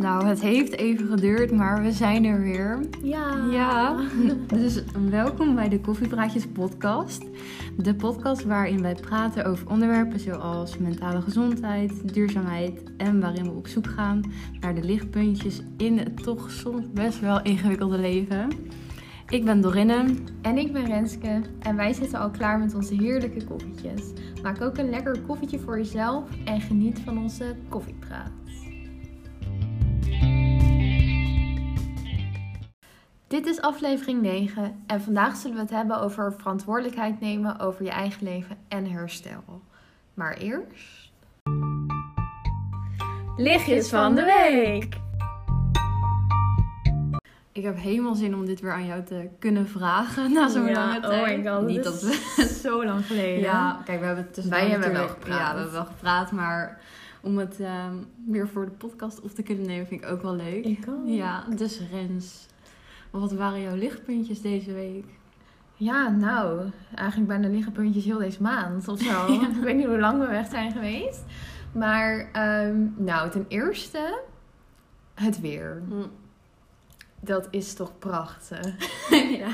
Nou, het heeft even geduurd, maar we zijn er weer. Ja. Ja, dus welkom bij de Koffiepraatjes podcast. De podcast waarin wij praten over onderwerpen zoals mentale gezondheid, duurzaamheid en waarin we op zoek gaan naar de lichtpuntjes in het toch soms best wel ingewikkelde leven. Ik ben Dorinne. En ik ben Renske en wij zitten al klaar met onze heerlijke koffietjes. Maak ook een lekker koffietje voor jezelf en geniet van onze koffiepraat. Dit is aflevering 9 en vandaag zullen we het hebben over verantwoordelijkheid nemen over je eigen leven en herstel. Maar eerst. Lichtjes van de week! Ik heb helemaal zin om dit weer aan jou te kunnen vragen na zo'n Ja, lange tijd. Oh my god, Niet dat we... zo lang geleden. Ja, kijk, we hebben het tussen Wij hebben wel gepraat. Ja, we hebben wel gepraat, maar om het ehm, weer voor de podcast op te kunnen nemen vind ik ook wel leuk. Ik ook. Ja, dus Rens, wat waren jouw lichtpuntjes deze week? Ja, nou, eigenlijk bijna liggen puntjes heel deze maand of zo. Ik weet niet hoe lang we weg zijn geweest. Maar, ehm, nou, ten eerste, het weer. Dat is toch prachtig. ja.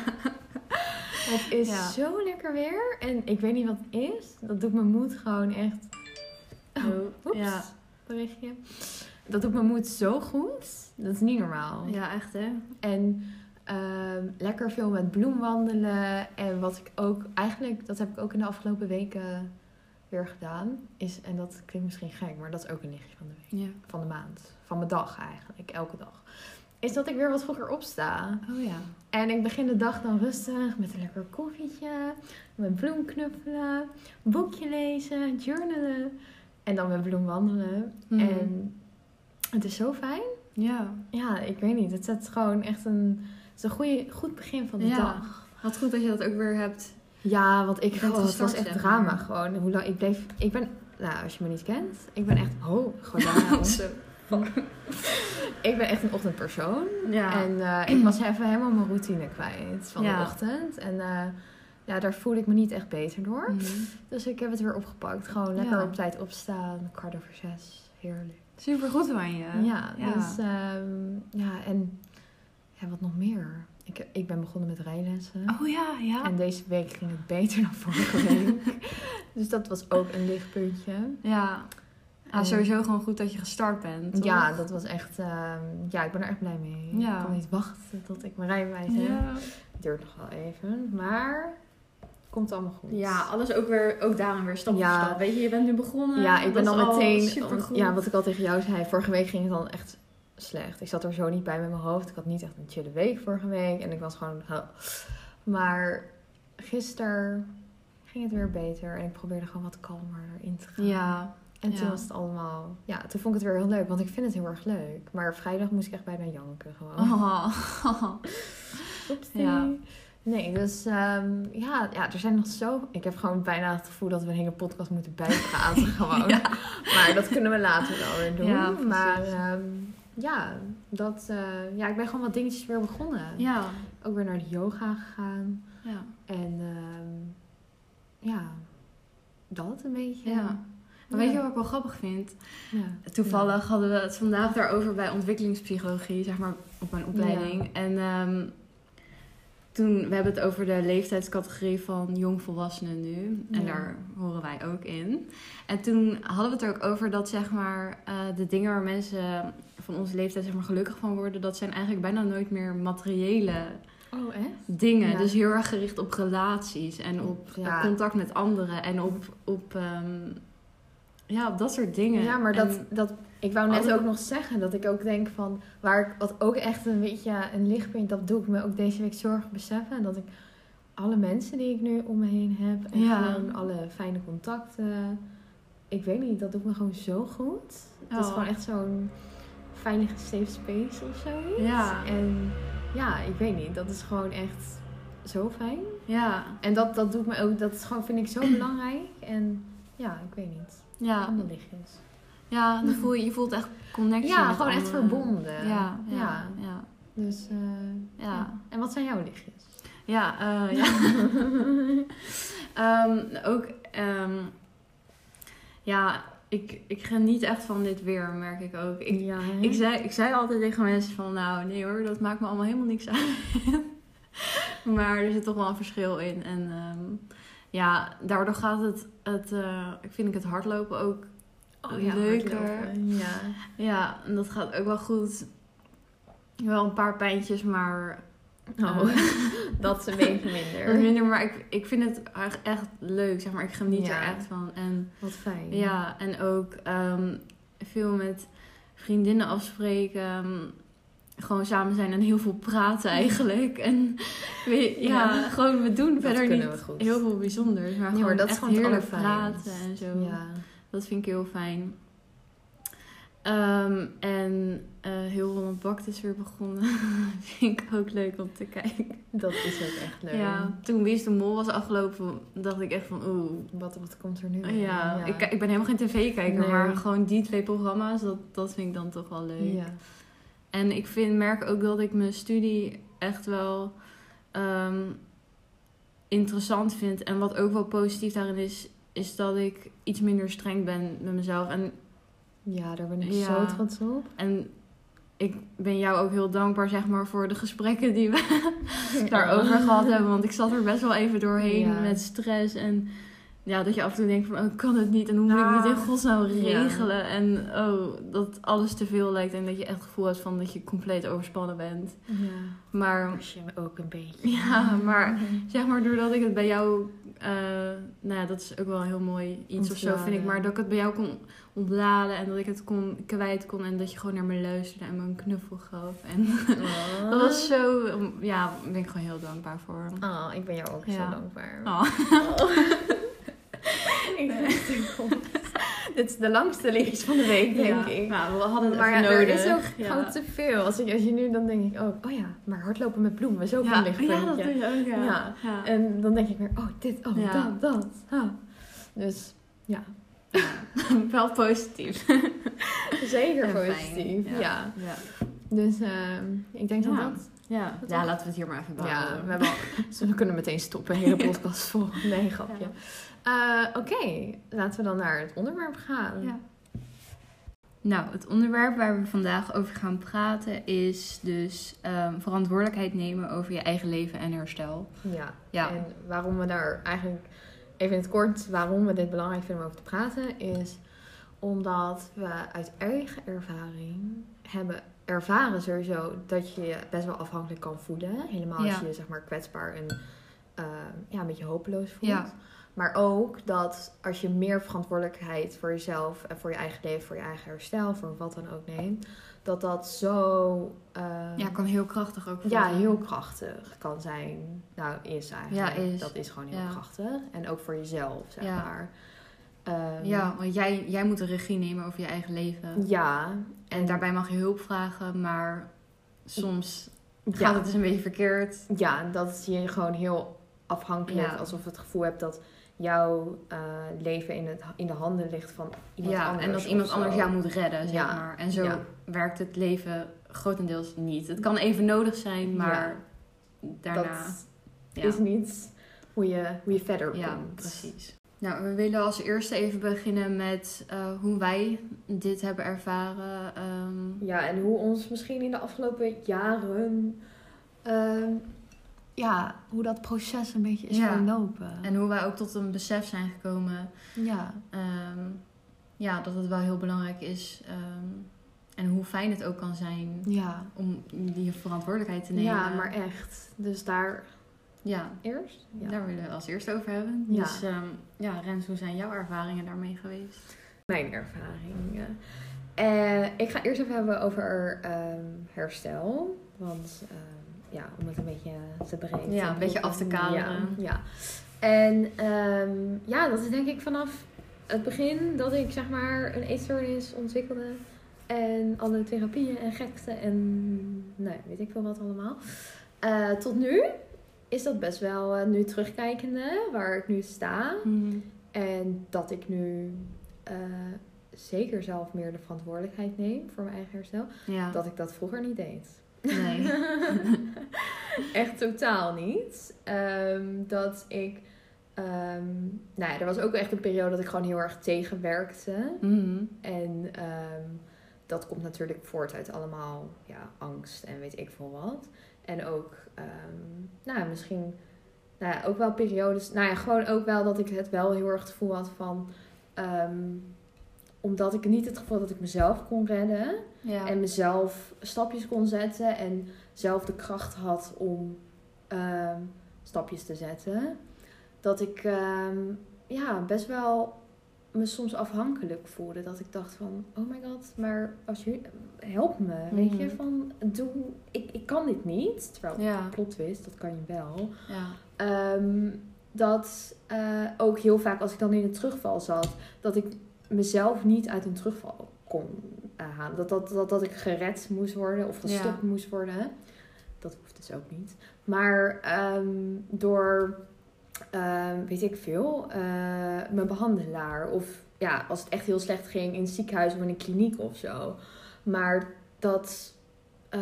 Het is Ja. zo lekker weer. En ik weet niet wat het is. Dat doet mijn moed gewoon echt... Oh, oeps. Ja. Berichtje. Dat doet mijn moed zo goed. Dat is niet normaal. ja, echt hè? En ehm, lekker veel met bloem wandelen. En wat ik ook eigenlijk, dat heb ik ook in de afgelopen weken weer gedaan. Is, en dat klinkt misschien gek, maar dat is ook een lichtje van de week. Ja. Van de maand. Van mijn dag eigenlijk, elke dag. Is dat ik weer wat vroeger opsta. Oh ja. En ik begin de dag dan rustig met een lekker koffietje. Met bloem knuffelen. Boekje lezen. Journalen. En dan met bloem wandelen. Mhm. En het is zo fijn. Ja. Ja, ik weet niet. Het zet gewoon echt een, is een goede, goed begin van de Ja. dag. Wat goed dat je dat ook weer hebt. Ja, want ik oh, het was echt drama maar. gewoon. Hoe lang ik bleef. Ik ben, nou, als je me niet kent, ik ben echt. Oh, gewoon. ik ben echt een ochtendpersoon. Ja. En eh, ik was even helemaal mijn routine kwijt van Ja. de ochtend. En eh, ja, daar voelde ik me niet echt beter door. Mhm. Dus ik heb het weer opgepakt. Gewoon lekker Ja. op tijd opstaan. Kwart over zes. Heerlijk. Super goed van je. Ja, dus ehm, ja, en ja, wat nog meer? Ik, ik ben begonnen met rijlessen. Oh ja, ja. En deze week ging het beter dan vorige week. dus dat was ook een lichtpuntje. Ja. Ah, En- sowieso gewoon goed dat je gestart bent. toch? Ja, dat was echt... ehm, ja, ik ben er echt blij mee. Ja. Ik kan niet wachten tot ik mijn rijbewijs heb. Ja. Duurt nog wel even, maar komt allemaal goed. Ja, alles ook weer, ook daarom weer stap Ja. voor stap. Weet je, je bent nu begonnen. Ja, ik ben dan meteen... Ja, wat ik al tegen jou zei. Vorige week ging het dan echt slecht. Ik zat er zo niet bij met mijn hoofd. Ik had niet echt een chille week vorige week. En ik was gewoon... Maar gisteren ging het weer beter. En ik probeerde gewoon wat kalmer erin te gaan. Ja, En toen ja. was het allemaal... Ja, toen vond ik het weer heel leuk. Want ik vind het heel erg leuk. Maar vrijdag moest ik echt bijna janken gewoon. Oh. Ja. Nee, dus ehm, ja, ja, er zijn nog zo... Ik heb gewoon bijna het gevoel dat we een hele podcast moeten bijpraten gewoon. Ja. Maar dat kunnen we later wel weer doen. Ja, maar ehm, ja, dat, eh, ja, ik ben gewoon wat dingetjes weer begonnen. Ja. Ook weer naar de yoga gegaan. Ja. En ehm, ja, dat een beetje. ja. Maar weet je wat ik wel grappig vind? Ja. Toevallig hadden we het vandaag daarover bij ontwikkelingspsychologie, zeg maar, op mijn opleiding. En ehm, toen, we hebben het over de leeftijdscategorie van jongvolwassenen nu. En daar horen wij ook in. En toen hadden we het er ook over dat, zeg maar, eh, de dingen waar mensen van onze leeftijd, zeg maar, gelukkig van worden, dat zijn eigenlijk bijna nooit meer materiële Oh, echt? dingen. Ja. Dus heel erg gericht op relaties en op Ja. contact met anderen en op, op, ehm, ja, op dat soort dingen. Ja, maar En- dat, dat, ik wou net ook nog zeggen dat ik ook denk van, waar ik, wat ook echt een beetje een lichtpunt, dat doe ik me ook deze week zorgen beseffen. En dat ik alle mensen die ik nu om me heen heb en Ja. gewoon alle fijne contacten, ik weet niet, dat doet me gewoon zo goed. Het is Oh. gewoon echt zo'n veilige safe space of zoiets. Ja. En ja, ik weet niet, dat is gewoon echt zo fijn. Ja, En dat, dat doet me ook, dat is gewoon, vind ik zo belangrijk. En ja, ik weet niet. ja, Andere lichtjes. ja dan voel je, je voelt echt connectie Ja, gewoon echt verbonden. Ja, ja, Ja. Dus eh, Ja. ja. En wat zijn jouw lichtjes? Ja, eh, ja. Ehm, ook, ehm, ja, ik, ik geniet echt van dit weer, merk ik ook. Ik, ja, ik, zei, ik zei altijd tegen mensen van, nou nee hoor, dat maakt me allemaal helemaal niks uit. maar er zit toch wel een verschil in. En ehm, ja, daardoor gaat het, het uh, ik vind ik het hardlopen ook Oh, ja, leuker. hardlopen. Ja. Ja, en dat gaat ook wel goed. Wel een paar pijntjes, maar Oh, dat is een beetje minder. minder. Maar ik, ik vind het echt- leuk, zeg maar. Ik geniet Ja. er echt van. En Wat fijn. ja, en ook ehm, veel met vriendinnen afspreken. ehm, gewoon samen zijn en heel veel praten eigenlijk. En we, ja, Ja. gewoon we doen Dat verder niet we goed. heel veel bijzonders. Maar Nee, gewoon maar dat is gewoon heerlijk praten en zo. Ja. Dat vind ik heel fijn. Ehm, en eh, heel Holland Bakt is weer begonnen. vind ik ook leuk om te kijken. Dat is ook echt leuk. Ja, toen Wie is de Mol was afgelopen, dacht ik echt van oeh. Wat, wat komt er nu? Ja? Ik, ik ben helemaal geen tv-kijker, Nee. maar gewoon die twee programma's, dat, dat vind ik dan toch wel leuk. Ja. En ik vind, merk ook dat ik mijn studie echt wel ehm, interessant vind. En wat ook wel positief daarin is, is dat ik iets minder streng ben met mezelf. En ja, daar ben ik Ja. zo trots op. En ik ben jou ook heel dankbaar, zeg maar, voor de gesprekken die we daarover gehad hebben. Want ik zat er best wel even doorheen Ja. met stress. En ja, dat je af en toe denkt van, oh, kan het niet? En hoe moet ik Ah. dit in godsnaam Ja. regelen? En oh, dat alles te veel lijkt. En dat je echt het gevoel hebt van dat je compleet overspannen bent. Ja. Maar me ook een beetje. ja, maar zeg maar, doordat ik het bij jou... eh, nou ja, dat is ook wel een heel mooi iets of zo, vind ik. Maar dat ik het bij jou kon ontladen en dat ik het kon, kwijt kon. En dat je gewoon naar me luisterde en me een knuffel gaf. En Oh. dat was zo... Ja, daar ben ik gewoon heel dankbaar voor. Oh, ik ben jou ook Ja. zo dankbaar. Oh. ik goed. Dit is de langste liedjes van de week, denk Ja. ik. Nou, we hadden het Maar ja, even er nodig. is ook gewoon te veel. Als, ik, als je nu, dan denk ik ook, oh ja, maar hardlopen met bloemen is ook een lichtpuntje. ja, dat doe je ook, ja. En dan denk ik weer, oh dit, oh dat, dat. ah. Dus ja, Wel positief. zeker En positief. Ja. Ja. Ja. Dus ehm, ik denk Ja. dat dat... Ja. Ja, laten we het hier maar even Ja, behouden. we, hebben al, we kunnen meteen stoppen. Een hele podcast vol. Nee, grapje. Eh, Oké, laten we dan naar het onderwerp gaan. Ja. Nou, het onderwerp waar we vandaag over gaan praten is dus ehm, verantwoordelijkheid nemen over je eigen leven en herstel. Ja. Ja. En waarom we daar eigenlijk, even in het kort, waarom we dit belangrijk vinden om over te praten, is omdat we uit eigen ervaring hebben ervaren sowieso dat je je best wel afhankelijk kan voelen. Helemaal als je je zeg maar kwetsbaar en eh, ja, een beetje hopeloos voelt. Ja. Maar ook dat als je meer verantwoordelijkheid voor jezelf en voor je eigen leven, voor je eigen herstel, voor wat dan ook neemt, dat dat zo ehm, Ja, kan heel krachtig ook ja, voelen. heel krachtig kan zijn. Nou, is eigenlijk. Ja, is. Dat is gewoon heel Ja. krachtig. En ook voor jezelf, zeg Ja. maar. Ehm, Ja, want jij, jij moet de regie nemen over je eigen leven. Ja. En daarbij mag je hulp vragen, maar soms gaat het dus een beetje verkeerd. ja, dat je gewoon heel afhankelijk, alsof je het gevoel hebt dat jouw eh, leven in, het, in de handen ligt van iemand ja, anders. en dat iemand anders jou moet redden, zeg Ja. maar. En zo Ja. werkt het leven grotendeels niet. Het kan even nodig zijn, maar daarna... Dat ja. is niet hoe je, hoe je verder Ja, komt. precies. Nou, we willen als eerste even beginnen met eh, hoe wij dit hebben ervaren. Ehm, Ja, en hoe ons misschien in de afgelopen jaren... ehm, ja, hoe dat proces een beetje is Ja. verlopen. en hoe wij ook tot een besef zijn gekomen ja, ehm, ja, dat het wel heel belangrijk is. ehm, en hoe fijn het ook kan zijn ja. om die verantwoordelijkheid te nemen. Ja, maar echt. Dus daar Ja, eerst? Ja. daar willen we het als eerste over hebben. Ja. Dus ehm, ja, Rens, hoe zijn jouw ervaringen daarmee geweest? Mijn ervaringen. Eh, ik ga eerst even hebben over ehm, herstel. Want ja, om het een beetje te breken. Ja, een beetje af te kaderen. Ja, ja. En ehm, ja, dat is denk ik vanaf het begin dat ik zeg maar een eetstoornis ontwikkelde. En alle therapieën en gekte en nou, weet ik veel wat allemaal. Eh, tot nu is dat best wel, eh, nu terugkijkende, waar ik nu sta. En dat ik nu eh, zeker zelf meer de verantwoordelijkheid neem voor mijn eigen herstel. Ja, Dat ik dat vroeger niet deed. Nee. Echt totaal niet. Ehm, dat ik ehm, nou ja, er was ook echt een periode dat ik gewoon heel erg tegenwerkte. Mhm. En ehm, dat komt natuurlijk voort uit allemaal ja, angst en weet ik veel wat. En ook, nou ja, misschien nou ja, ook wel periodes. Nou ja, gewoon ook wel dat ik het wel heel erg het gevoel had van. Omdat ik niet het gevoel dat ik mezelf kon redden. Ja. En mezelf stapjes kon zetten. En zelf de kracht had om ehm, stapjes te zetten. Dat ik ehm, ja, best wel me soms afhankelijk voelde. Dat ik dacht van, oh my god, maar als je help me. Weet je, Mhm. van doe, ik, ik kan dit niet. Terwijl ja. plot twist, dat kan je wel. Ja. Ehm, dat eh, ook heel vaak als ik dan in een terugval zat, dat ik mezelf niet uit een terugval kon eh, halen. Dat, dat, dat, dat ik gered moest worden of gestopt moest worden. Dat hoeft dus ook niet. Maar ehm, door, ehm, weet ik veel, eh, mijn behandelaar. Of ja, als het echt heel slecht ging in het ziekenhuis of in een kliniek of zo. Maar dat, eh,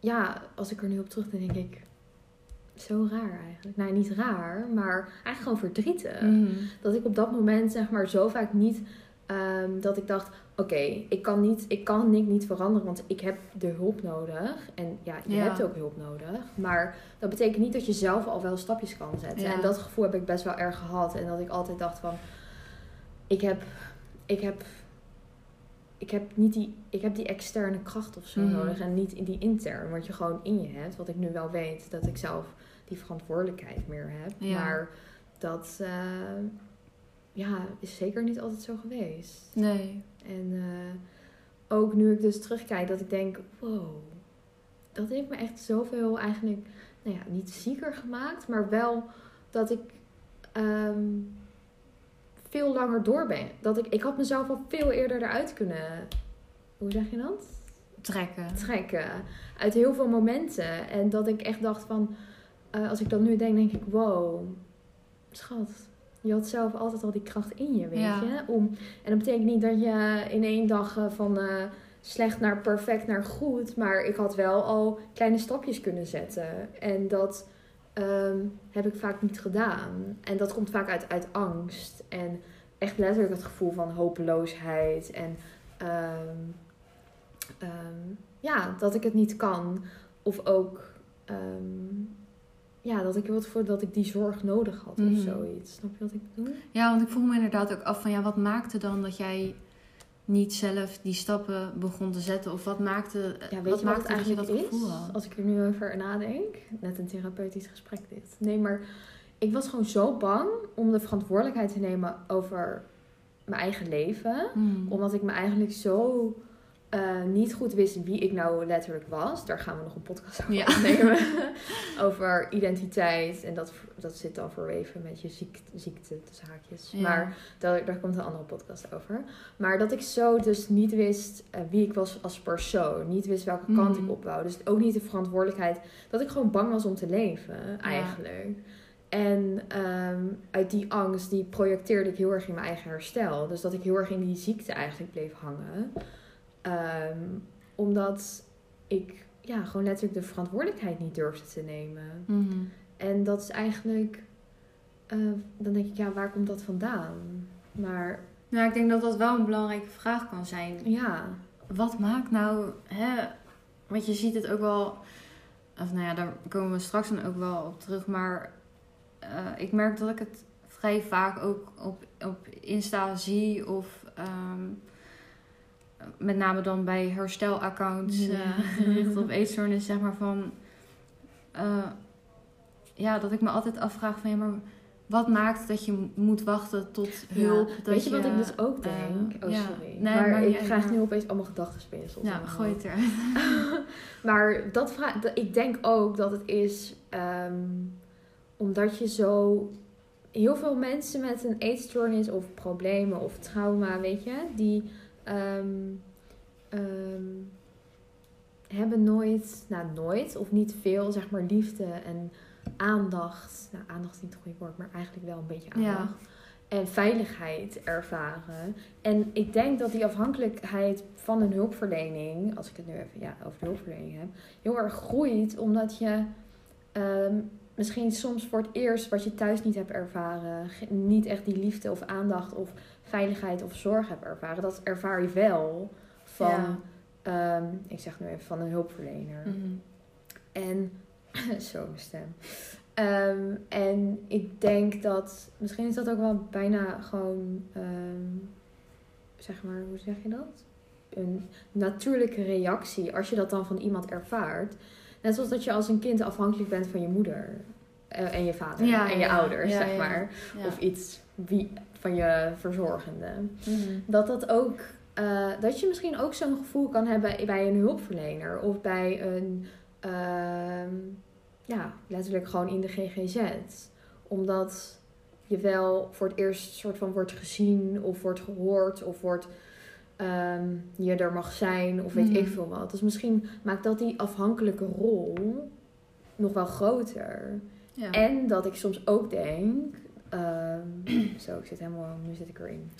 ja, als ik er nu op terug denk, denk ik, zo raar eigenlijk. Nou, niet raar, maar eigenlijk gewoon verdrietig. Mhm. Dat ik op dat moment zeg maar zo vaak niet ehm, dat ik dacht, oké, ik kan niet, ik kan Nick niet veranderen, want ik heb de hulp nodig. En ja, je Ja. hebt ook hulp nodig. Maar dat betekent niet dat je zelf al wel stapjes kan zetten. Ja. En dat gevoel heb ik best wel erg gehad. En dat ik altijd dacht van, ik heb, ik heb, ik heb niet die, ik heb die externe kracht of zo Mhm. nodig en niet die intern, wat je gewoon in je hebt. Wat ik nu wel weet, dat ik zelf die verantwoordelijkheid meer heb. Ja. Maar dat eh, ja, is zeker niet altijd zo geweest. Nee. En eh, ook nu ik dus terugkijk, dat ik denk, wow, dat heeft me echt zoveel eigenlijk, nou ja, niet zieker gemaakt, maar wel dat ik ehm, veel langer door ben. Dat ik, ik had mezelf al veel eerder eruit kunnen, hoe zeg je dat? Trekken. trekken uit heel veel momenten. En dat ik echt dacht van, eh, als ik dat nu denk, denk ik, wow, schat, je had zelf altijd al die kracht in je, weet Ja. je. Om, en dat betekent niet dat je in één dag eh, van eh, slecht naar perfect naar goed, maar ik had wel al kleine stapjes kunnen zetten. En dat ehm, heb ik vaak niet gedaan. En dat komt vaak uit, uit angst. En echt letterlijk het gevoel van hopeloosheid. En ehm, ehm, ja, dat ik het niet kan. Of ook ja, dat ik het voor dat ik die zorg nodig had Mhm. of zoiets. Snap je wat ik bedoel? Ja, want ik vroeg me inderdaad ook af van ja, wat maakte dan dat jij niet zelf die stappen begon te zetten? Of wat maakte, Ja, weet wat je wat maakte dat je eigenlijk dat is? gevoel had? Als ik er nu over nadenk. Net een therapeutisch gesprek dit. Nee, maar ik was gewoon zo bang om de verantwoordelijkheid te nemen over mijn eigen leven. Hmm. Omdat ik me eigenlijk zo eh, niet goed wist wie ik nou letterlijk was. Daar gaan we nog een podcast over Ja. opnemen. over identiteit. En dat, dat zit dan verweven met je ziekte, ziekte tussen haakjes. Ja. Maar daar, daar komt een andere podcast over. Maar dat ik zo dus niet wist eh, wie ik was als persoon. Niet wist welke kant Mhm. ik op wou. Dus ook niet de verantwoordelijkheid. Dat ik gewoon bang was om te leven, eigenlijk. En ehm, uit die angst, die projecteerde ik heel erg in mijn eigen herstel. Dus dat ik heel erg in die ziekte eigenlijk bleef hangen. Ehm, omdat ik ja, gewoon letterlijk de verantwoordelijkheid niet durfde te nemen. Mhm. En dat is eigenlijk... eh, dan denk ik, ja, waar komt dat vandaan? Maar Nou, ik denk dat dat wel een belangrijke vraag kan zijn. ja, Wat maakt nou, hè, want je ziet het ook wel, of nou ja, daar komen we straks dan ook wel op terug, maar eh, ik merk dat ik het vrij vaak ook op, op Insta zie of ehm, met name dan bij herstelaccounts Ja. eh, gericht op eetstoornis, zeg maar van, eh, ja, dat ik me altijd afvraag van, ja, maar wat maakt dat je moet wachten tot hulp? Ja. Weet je wat ik dus ook eh, denk? oh, ja. sorry. Nee, maar ik krijg maar- nu opeens allemaal gedachtenspinsels. Ja, gooi het eruit. Maar dat vraag, dat- ik denk ook dat het is ehm, omdat je zo heel veel mensen met een eetstoornis of problemen of trauma, weet je, die ehm, ehm, hebben nooit, nou nooit of niet veel, zeg maar, liefde en aandacht. Nou, aandacht is niet het goede woord, maar eigenlijk wel een beetje Ja. aandacht. En veiligheid ervaren. En ik denk dat die afhankelijkheid van een hulpverlening, als ik het nu even ja, over de hulpverlening heb, heel erg groeit. Omdat je, ehm, misschien soms voor het eerst wat je thuis niet hebt ervaren, niet echt die liefde of aandacht of veiligheid of zorg hebt ervaren, dat ervaar je wel van, ehm, ik zeg nu even van een hulpverlener. Mhm. En zo mijn stem. Ehm, en ik denk dat misschien is dat ook wel bijna gewoon, ehm, zeg maar, hoe zeg je dat? Een natuurlijke reactie als je dat dan van iemand ervaart. Net zoals dat je als een kind afhankelijk bent van je moeder eh, en je vader Ja, en je ja, ouders, ja, zeg maar. Of iets wie, van je verzorgende Mhm. dat dat ook eh, dat je misschien ook zo'n gevoel kan hebben bij een hulpverlener of bij een ehm, ja letterlijk gewoon in de GGZ omdat je wel voor het eerst soort van wordt gezien of wordt gehoord of wordt ehm, je er mag zijn of weet Mhm. ik veel wat dus misschien maakt dat die afhankelijke rol nog wel groter Ja. en dat ik soms ook denk. Ehm, zo, ik zit helemaal. Nu zit ik erin.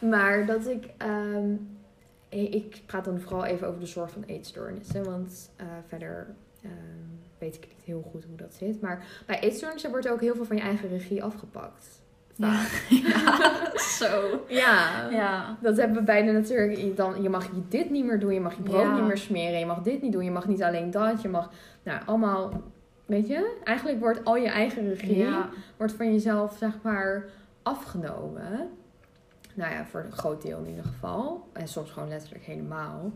maar dat ik. ehm, ik praat dan vooral even over de zorg van eetstoornissen. Want eh, verder ehm, weet ik niet heel goed hoe dat zit. Maar bij eetstoornissen wordt ook heel veel van je eigen regie afgepakt. Ja. Zo. Ja. Ja. Dat hebben we bijna natuurlijk. Je Dan, je mag je dit niet meer doen. Je mag je brood Ja. niet meer smeren. Je mag dit niet doen. Je mag niet alleen dat. Je mag. Nou, allemaal. Weet je? Eigenlijk wordt al je eigen regie. Ja. Wordt van jezelf, zeg maar, afgenomen. Nou ja, voor een groot deel in ieder geval. En soms gewoon letterlijk helemaal.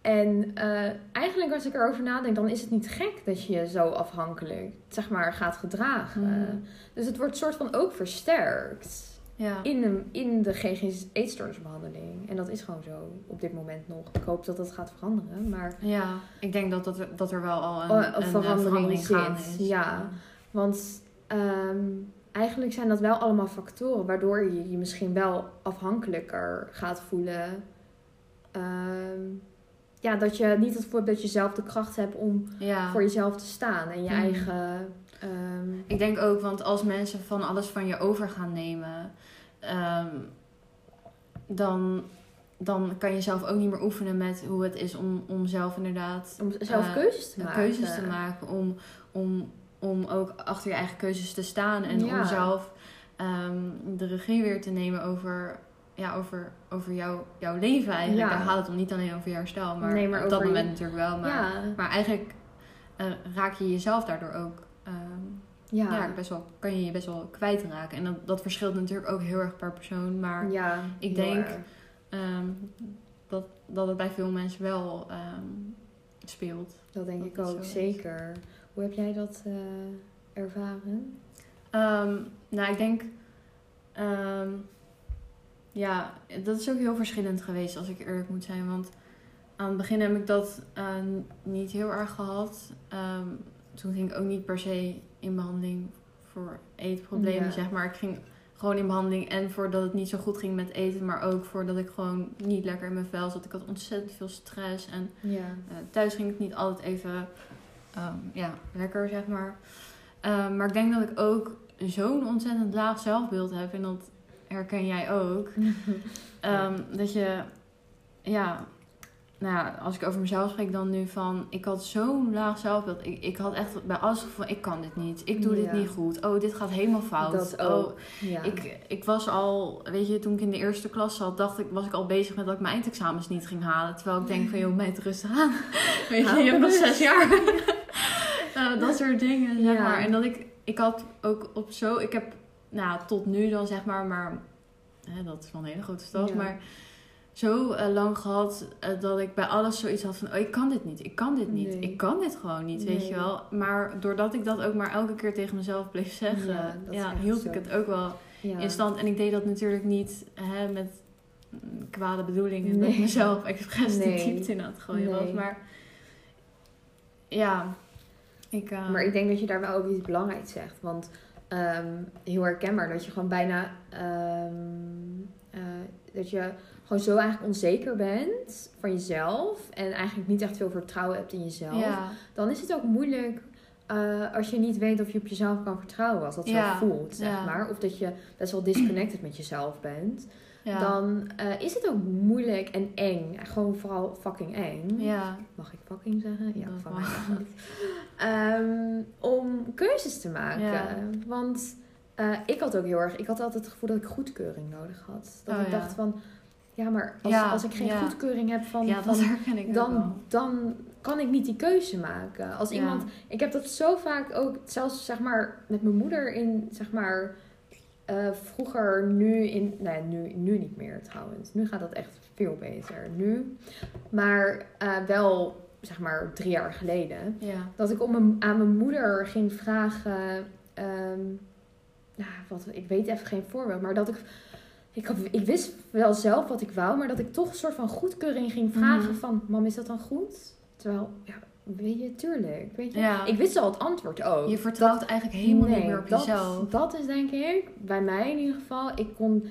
En eh, eigenlijk als ik erover nadenk, dan is het niet gek dat je je zo afhankelijk, zeg maar, gaat gedragen. Mhm. Dus het wordt soort van ook versterkt Ja. in de, in de eetstoornisbehandeling. En dat is gewoon zo op dit moment nog. Ik hoop dat dat gaat veranderen. Maar, Ja, ik denk dat, dat, er, dat er wel al een, Oh, een een, verandering verandering zit, gaande is. ja. want ehm, eigenlijk zijn dat wel allemaal factoren waardoor je je misschien wel afhankelijker gaat voelen. Ehm, ja, dat je niet het gevoel hebt dat je zelf de kracht hebt om Ja. voor jezelf te staan en je Mhm. eigen. Ehm, Ik denk ook, want als mensen van alles van je over gaan nemen, ehm, dan, dan kan je zelf ook niet meer oefenen met hoe het is om, om zelf inderdaad om zelf eh, keuzes te maken. keuzes te maken. Om, om, om ook achter je eigen keuzes te staan en Ja. om zelf ehm, de regie weer te nemen over, ja, over, over jouw, jouw leven eigenlijk. Ja. Daar gaat het om niet alleen over je herstel, maar, Nee, maar op dat je- moment natuurlijk wel. Maar, ja, maar eigenlijk eh, raak je jezelf daardoor ook ja, ja. best wel, kan je je best wel kwijtraken. En dat, dat verschilt natuurlijk ook heel erg per persoon. Maar ja, ik denk- ehm, dat, dat het bij veel mensen wel ehm, speelt. Dat denk dat ik ook, is. zeker. Hoe heb jij dat eh, ervaren? Ehm, nou, ik denk... ja, dat is ook heel verschillend geweest, als ik eerlijk moet zijn. Want aan het begin heb ik dat eh, niet heel erg gehad. Toen ging ik ook niet per se in behandeling voor eetproblemen, Ja. zeg maar. Ik ging gewoon in behandeling en voordat het niet zo goed ging met eten, maar ook voordat ik gewoon niet lekker in mijn vel zat. Ik had ontzettend veel stress en Ja. eh, thuis ging het niet altijd even ehm, ja, lekker, zeg maar. Ehm, maar ik denk dat ik ook zo'n ontzettend laag zelfbeeld heb. En dat herken jij ook. Ehm, Dat je, ja, nou ja, als ik over mezelf spreek dan nu van... Ik had zo'n laag zelfbeeld. Ik, ik had echt bij alles gevoel van, ik kan dit niet. Ik doe dit niet goed. Oh, dit gaat helemaal fout. Dat Oh. Ja. ik, ik was al, weet je, toen ik in de eerste klas zat, dacht ik, was ik al bezig met dat ik mijn eindexamens niet ging halen. Terwijl ik denk van, joh, meid rustig aan. Weet je, je hebt nog zes jaar. Eh, dat soort dingen, zeg Ja. maar. En dat ik, ik had ook op zo, ik heb, nou, tot nu dan zeg maar, maar hè, dat is wel een hele grote stap, maar zo eh, lang gehad eh, dat ik bij alles zoiets had van, oh, ik kan dit niet, ik kan dit niet, Nee. ik kan dit gewoon niet, weet je wel. Maar doordat ik dat ook maar elke keer tegen mezelf bleef zeggen, Ja, dat hield zo. ik het ook wel ja. in stand. En ik deed dat natuurlijk niet hè, met mm, kwade bedoelingen. Dat Nee. ik mezelf expres de diepte in het gooien was. Maar ja, ik... eh, Maar ik denk dat je daar wel ook iets belangrijks zegt. Want ehm, heel herkenbaar dat je gewoon bijna... ehm, eh, dat je gewoon zo eigenlijk onzeker bent van jezelf. En eigenlijk niet echt veel vertrouwen hebt in jezelf. ja, Dan is het ook moeilijk eh, als je niet weet of je op jezelf kan vertrouwen, als dat Ja, zo voelt, zeg ja. maar. Of dat je best wel disconnected met jezelf bent. Dan eh, is het ook moeilijk en eng. Gewoon vooral fucking eng. ja. Mag ik fucking zeggen? Ja, Dat van mij. Ehm, om keuzes te maken. Want eh, ik had ook heel erg... Ik had altijd het gevoel dat ik goedkeuring nodig had. Dat Oh, ik dacht van... Ja, maar als, Ja, als ik geen ja. goedkeuring heb van... ja, van ik dan, dan kan ik niet die keuze maken. Als iemand... Ik heb dat zo vaak ook... Zelfs zeg maar met mijn moeder in... Zeg maar... eh, vroeger, nu in... Nee, nu, nu niet meer trouwens. Nu gaat dat echt veel beter. Nu. Maar eh, wel, zeg maar, drie jaar geleden. Dat ik om mijn, aan mijn moeder ging vragen... ja, wat, ik weet even geen voorbeeld. Maar dat ik... Ik, had- ik wist wel zelf wat ik wou, maar dat ik toch een soort van goedkeuring ging vragen Mhm. van... Mam, is dat dan goed? Terwijl, ja, weet je, tuurlijk. Weet je? Ja. Ik wist al het antwoord ook. Je vertrouwt eigenlijk helemaal niet meer op dat, jezelf. Dat is denk ik, bij mij in ieder geval, ik kon...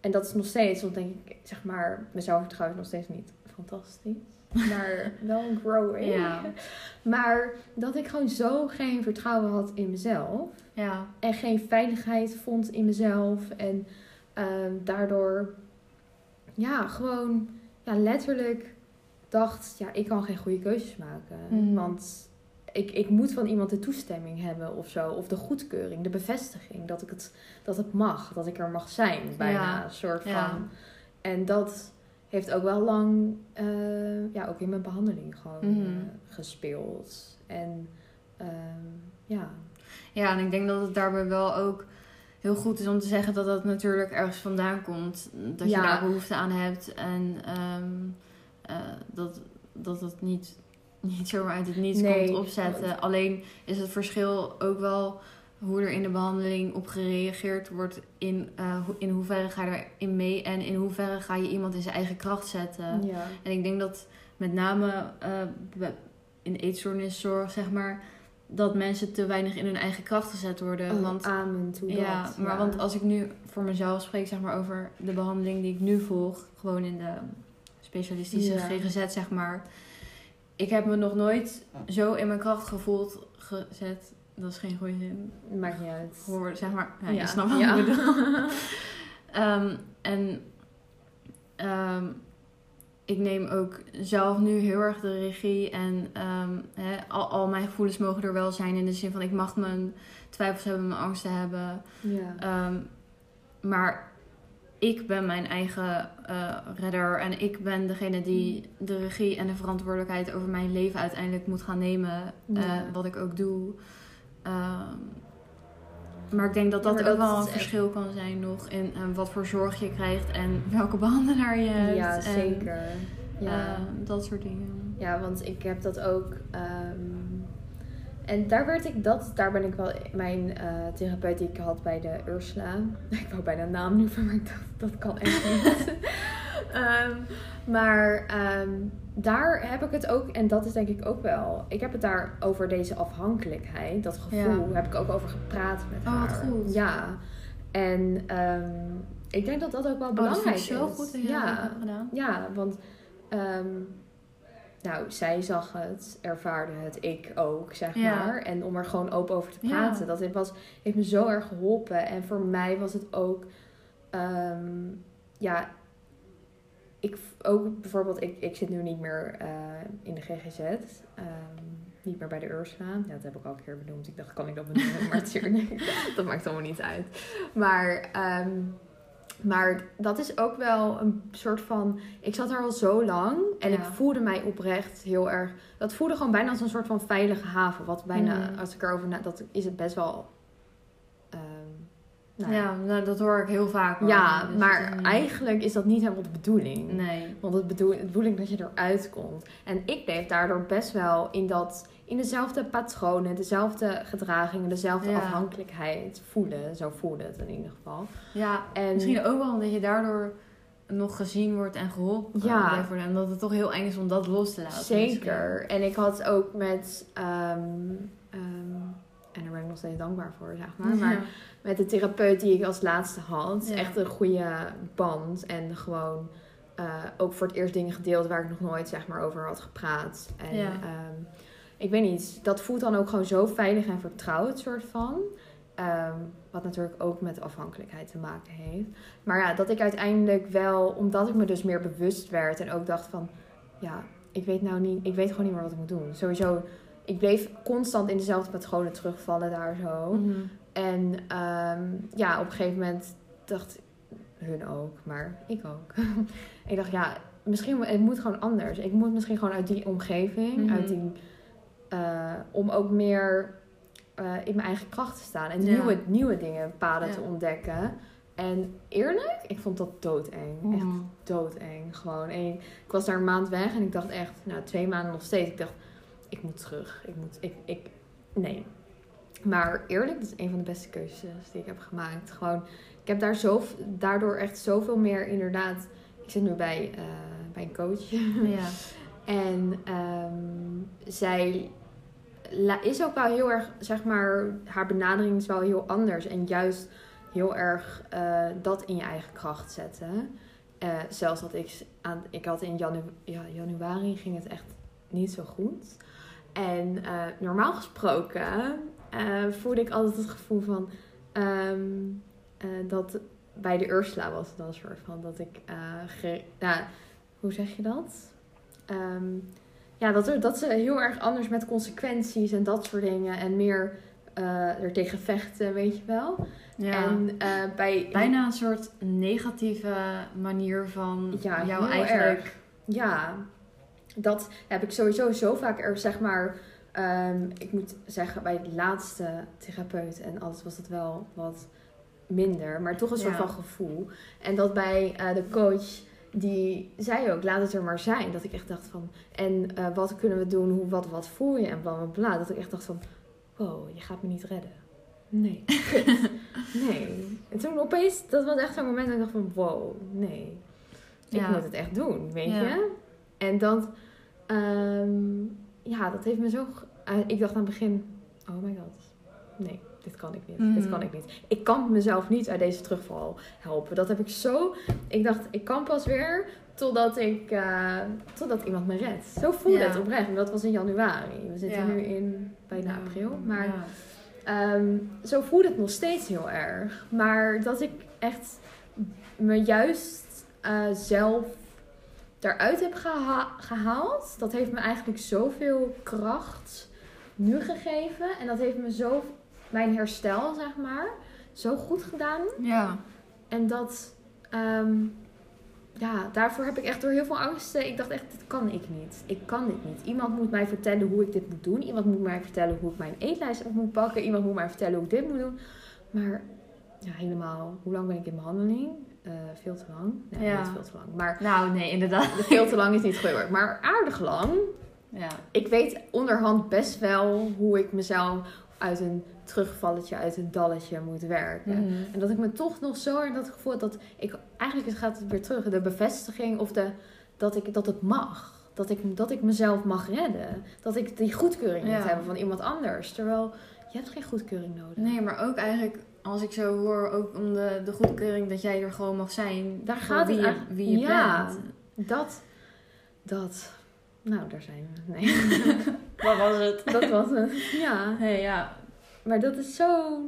En dat is nog steeds, want denk ik, zeg maar, mijn zelfvertrouwen is nog steeds niet fantastisch. Maar wel growing. Ja. Maar dat ik gewoon zo geen vertrouwen had in mezelf. Ja. En geen veiligheid vond in mezelf. En ehm, daardoor, ja, gewoon, ja, letterlijk dacht, ja, ik kan geen goede keuzes maken. Mhm. Want ik, ik moet van iemand de toestemming hebben of zo. Of de goedkeuring, de bevestiging dat, ik het, dat het mag. Dat ik er mag zijn, bijna. Ja. Een soort van. Ja. En dat heeft ook wel lang, eh, ja, ook in mijn behandeling gewoon Mhm. eh, gespeeld. En ehm, ja, Ja, en ik denk dat het daarbij wel ook heel goed is om te zeggen dat dat natuurlijk ergens vandaan komt. Dat je daar behoefte aan hebt. En ehm, eh, dat, dat het niet, niet zomaar uit het niets Nee. komt opzetten. Alleen is het verschil ook wel hoe er in de behandeling op gereageerd wordt. In, eh, in hoeverre ga je erin mee en in hoeverre ga je iemand in zijn eigen kracht zetten. ja. En ik denk dat met name eh, in eetstoorniszorg, zeg maar, dat mensen te weinig in hun eigen kracht gezet worden. Oh, want amen toe ja, dat. maar want als ik nu voor mezelf spreek, zeg maar, over de behandeling die ik nu volg, gewoon in de specialistische Ja. GGZ, zeg maar. Ik heb me nog nooit zo in mijn kracht gevoeld gezet. Dat is geen goede zin. Maakt niet uit. Hoor, zeg maar. Ja, Ja. Je snapt wat Ja. ik bedoel. Ehm, en ehm, ik neem ook zelf nu heel erg de regie. En ehm, al, al mijn gevoelens mogen er wel zijn. In de zin van ik mag mijn twijfels hebben, mijn angsten hebben. Ja. Ehm, maar ik ben mijn eigen eh, redder. En ik ben degene die de regie en de verantwoordelijkheid over mijn leven uiteindelijk moet gaan nemen. eh, wat ik ook doe. Ehm, maar ik denk dat dat ook dat wel een echt- verschil kan zijn nog in eh, wat voor zorg je krijgt en welke behandelaar je hebt. ja, en, zeker. Ja. eh, dat soort dingen. ja, want ik heb dat ook. ehm, en daar werd ik dat, daar ben ik wel mijn eh, therapeut die ik had bij de Ursula. Ik wou bijna naam noemen, maar dacht dat kan echt niet. Ehm, maar ehm, daar heb ik het ook, en dat is denk ik ook wel. Ik heb het daar over deze afhankelijkheid, dat gevoel, Ja. heb ik ook over gepraat met Oh, wat haar. goed. Ja. En ehm, ik denk dat dat ook wel Oh, dat belangrijk ik zo is. goed dat je ja. dat hebt gedaan. Ja, want nou, zij zag het, ervaarde het, ik ook, zeg Ja. maar. En om er gewoon open over te Ja. praten, dat heeft, was, heeft me zo erg geholpen. En voor mij was het ook, ja, ik ook bijvoorbeeld, ik, ik zit nu niet meer eh, in de GGZ. ehm, niet meer bij de Ursula. Ja, dat heb ik al een keer benoemd. Ik dacht, kan ik dat benoemen? Maar natuurlijk, dat maakt allemaal niet uit. Maar, ehm, maar dat is ook wel een soort van... Ik zat er al zo lang en Ja. ik voelde mij oprecht heel erg... Dat voelde gewoon bijna als een soort van veilige haven. Wat bijna, Mhm. als ik erover na... Dat is het best wel... nou, Ja, nou, dat hoor ik heel vaak. ja, Dus maar is eigenlijk is dat niet helemaal de bedoeling. Nee. Want het bedoel, het bedoeling dat je eruit komt. En ik bleef daardoor best wel in, dat, in dezelfde patronen, dezelfde gedragingen, dezelfde Ja. afhankelijkheid voelen. Zo voelde het in ieder geval. Ja, En misschien ook wel omdat je daardoor nog gezien wordt en geholpen Ja. worden. En dat het toch heel eng is om dat los te laten. zeker. En ik had ook met. ehm, ehm, en daar ben ik nog steeds dankbaar voor, zeg maar. Maar met de therapeut die ik als laatste had. Ja. Echt een goede band. En gewoon eh, ook voor het eerst dingen gedeeld waar ik nog nooit zeg maar, over had gepraat. En Ja. ehm, ik weet niet, dat voelt dan ook gewoon zo veilig en vertrouwd, soort van. Ehm, wat natuurlijk ook met afhankelijkheid te maken heeft. Maar ja, dat ik uiteindelijk wel, omdat ik me dus meer bewust werd en ook dacht van, ja, ik weet nou niet, ik weet gewoon niet meer wat ik moet doen. Sowieso, ik bleef constant in dezelfde patronen terugvallen daar zo. Mhm. En ehm, ja, op een gegeven moment dacht hun ook, maar ik ook. ik dacht, ja, misschien het moet gewoon anders. Ik moet misschien gewoon uit die omgeving, Mhm. uit die, eh, om ook meer eh, in mijn eigen kracht te staan en Ja. nieuwe, nieuwe dingen, paden Ja. te ontdekken. En eerlijk, ik vond dat doodeng. Echt Mhm. doodeng. Gewoon. En ik, ik was daar een maand weg en ik dacht echt, nou, twee maanden nog steeds. Ik dacht, ik moet terug. Ik moet, ik, ik, nee. Maar eerlijk, dat is een van de beste keuzes die ik heb gemaakt. Gewoon, ik heb daar zo, daardoor echt zoveel meer inderdaad. Ik zit nu bij, eh, bij een coach. Ja. En ehm, zij is ook wel heel erg, zeg maar, haar benadering is wel heel anders. En juist heel erg eh, dat in je eigen kracht zetten. Eh, zelfs dat ik aan, ik had in janu ja, januari ging het echt niet zo goed. En normaal gesproken eh, voelde ik altijd het gevoel van ehm, eh, dat bij de Ursula was het dan een soort van dat ik, eh, ge- hoe zeg je dat? Ehm, ja, dat, er, dat ze heel erg anders met consequenties en dat soort dingen en meer eh er tegen vechten, weet je wel. ja. En bij Bijna een soort negatieve manier van Ja, jou heel eigenlijk. erg. Ja, dat heb ik sowieso zo vaak er, zeg maar. Ehm, ik moet zeggen, bij de laatste therapeut en alles was het wel wat minder, maar toch een soort Ja. van gevoel. En dat bij eh, de coach, die zei ook, laat het er maar zijn. Dat ik echt dacht van, en eh, wat kunnen we doen, hoe, wat, wat voel je en bla bla bla. Dat ik echt dacht van, wow, je gaat me niet redden. Nee, nee. En toen opeens, dat was echt zo'n moment dat ik dacht van, wow, nee. Ik Ja. moet het echt doen, weet Ja. je? En dat, ehm, ja, dat heeft me zo... eh, ik dacht aan het begin, oh my god, nee, dit kan ik niet, dit kan ik niet. Ik kan mezelf niet uit deze terugval helpen. Dat heb ik zo... Ik dacht, ik kan pas weer totdat ik, eh, totdat iemand me redt. Zo voelde Ja. het oprecht. En dat was in januari. We zitten Ja. nu in bijna april, maar... Ehm, zo voelt het nog steeds heel erg. Maar dat ik echt me juist eh, zelf daaruit heb geha- gehaald, dat heeft me eigenlijk zoveel kracht nu gegeven. En dat heeft me zo, mijn herstel zeg maar, zo goed gedaan. ja. En dat, ehm, ja, daarvoor heb ik echt door heel veel angsten. Ik dacht echt, dit kan ik niet. Ik kan dit niet. Iemand moet mij vertellen hoe ik dit moet doen. Iemand moet mij vertellen hoe ik mijn eetlijst op moet pakken. Iemand moet mij vertellen hoe ik dit moet doen. Maar ja, helemaal, hoe lang ben ik in behandeling? Eh, veel te lang. Nee, Ja. niet veel te lang. Maar Nou, nee, inderdaad. veel te lang is niet goed. Maar aardig lang Ja. ik weet onderhand best wel hoe ik mezelf uit een terugvalletje, uit een dalletje moet werken. Mhm. En dat ik me toch nog zo in dat gevoel dat ik eigenlijk gaat het weer terug, de bevestiging of de dat ik dat het mag. Dat ik, dat ik mezelf mag redden. Dat ik die goedkeuring Ja. moet hebben van iemand anders. Terwijl je hebt geen goedkeuring nodig. Nee, maar ook eigenlijk, als ik zo hoor, ook om de, de goedkeuring dat jij er gewoon mag zijn. Daar gaat wie het je, wie je ja. bent. Dat, dat, nou daar zijn we. Nee, Wat was het? dat was het. Ja, Nee, ja. maar dat is zo...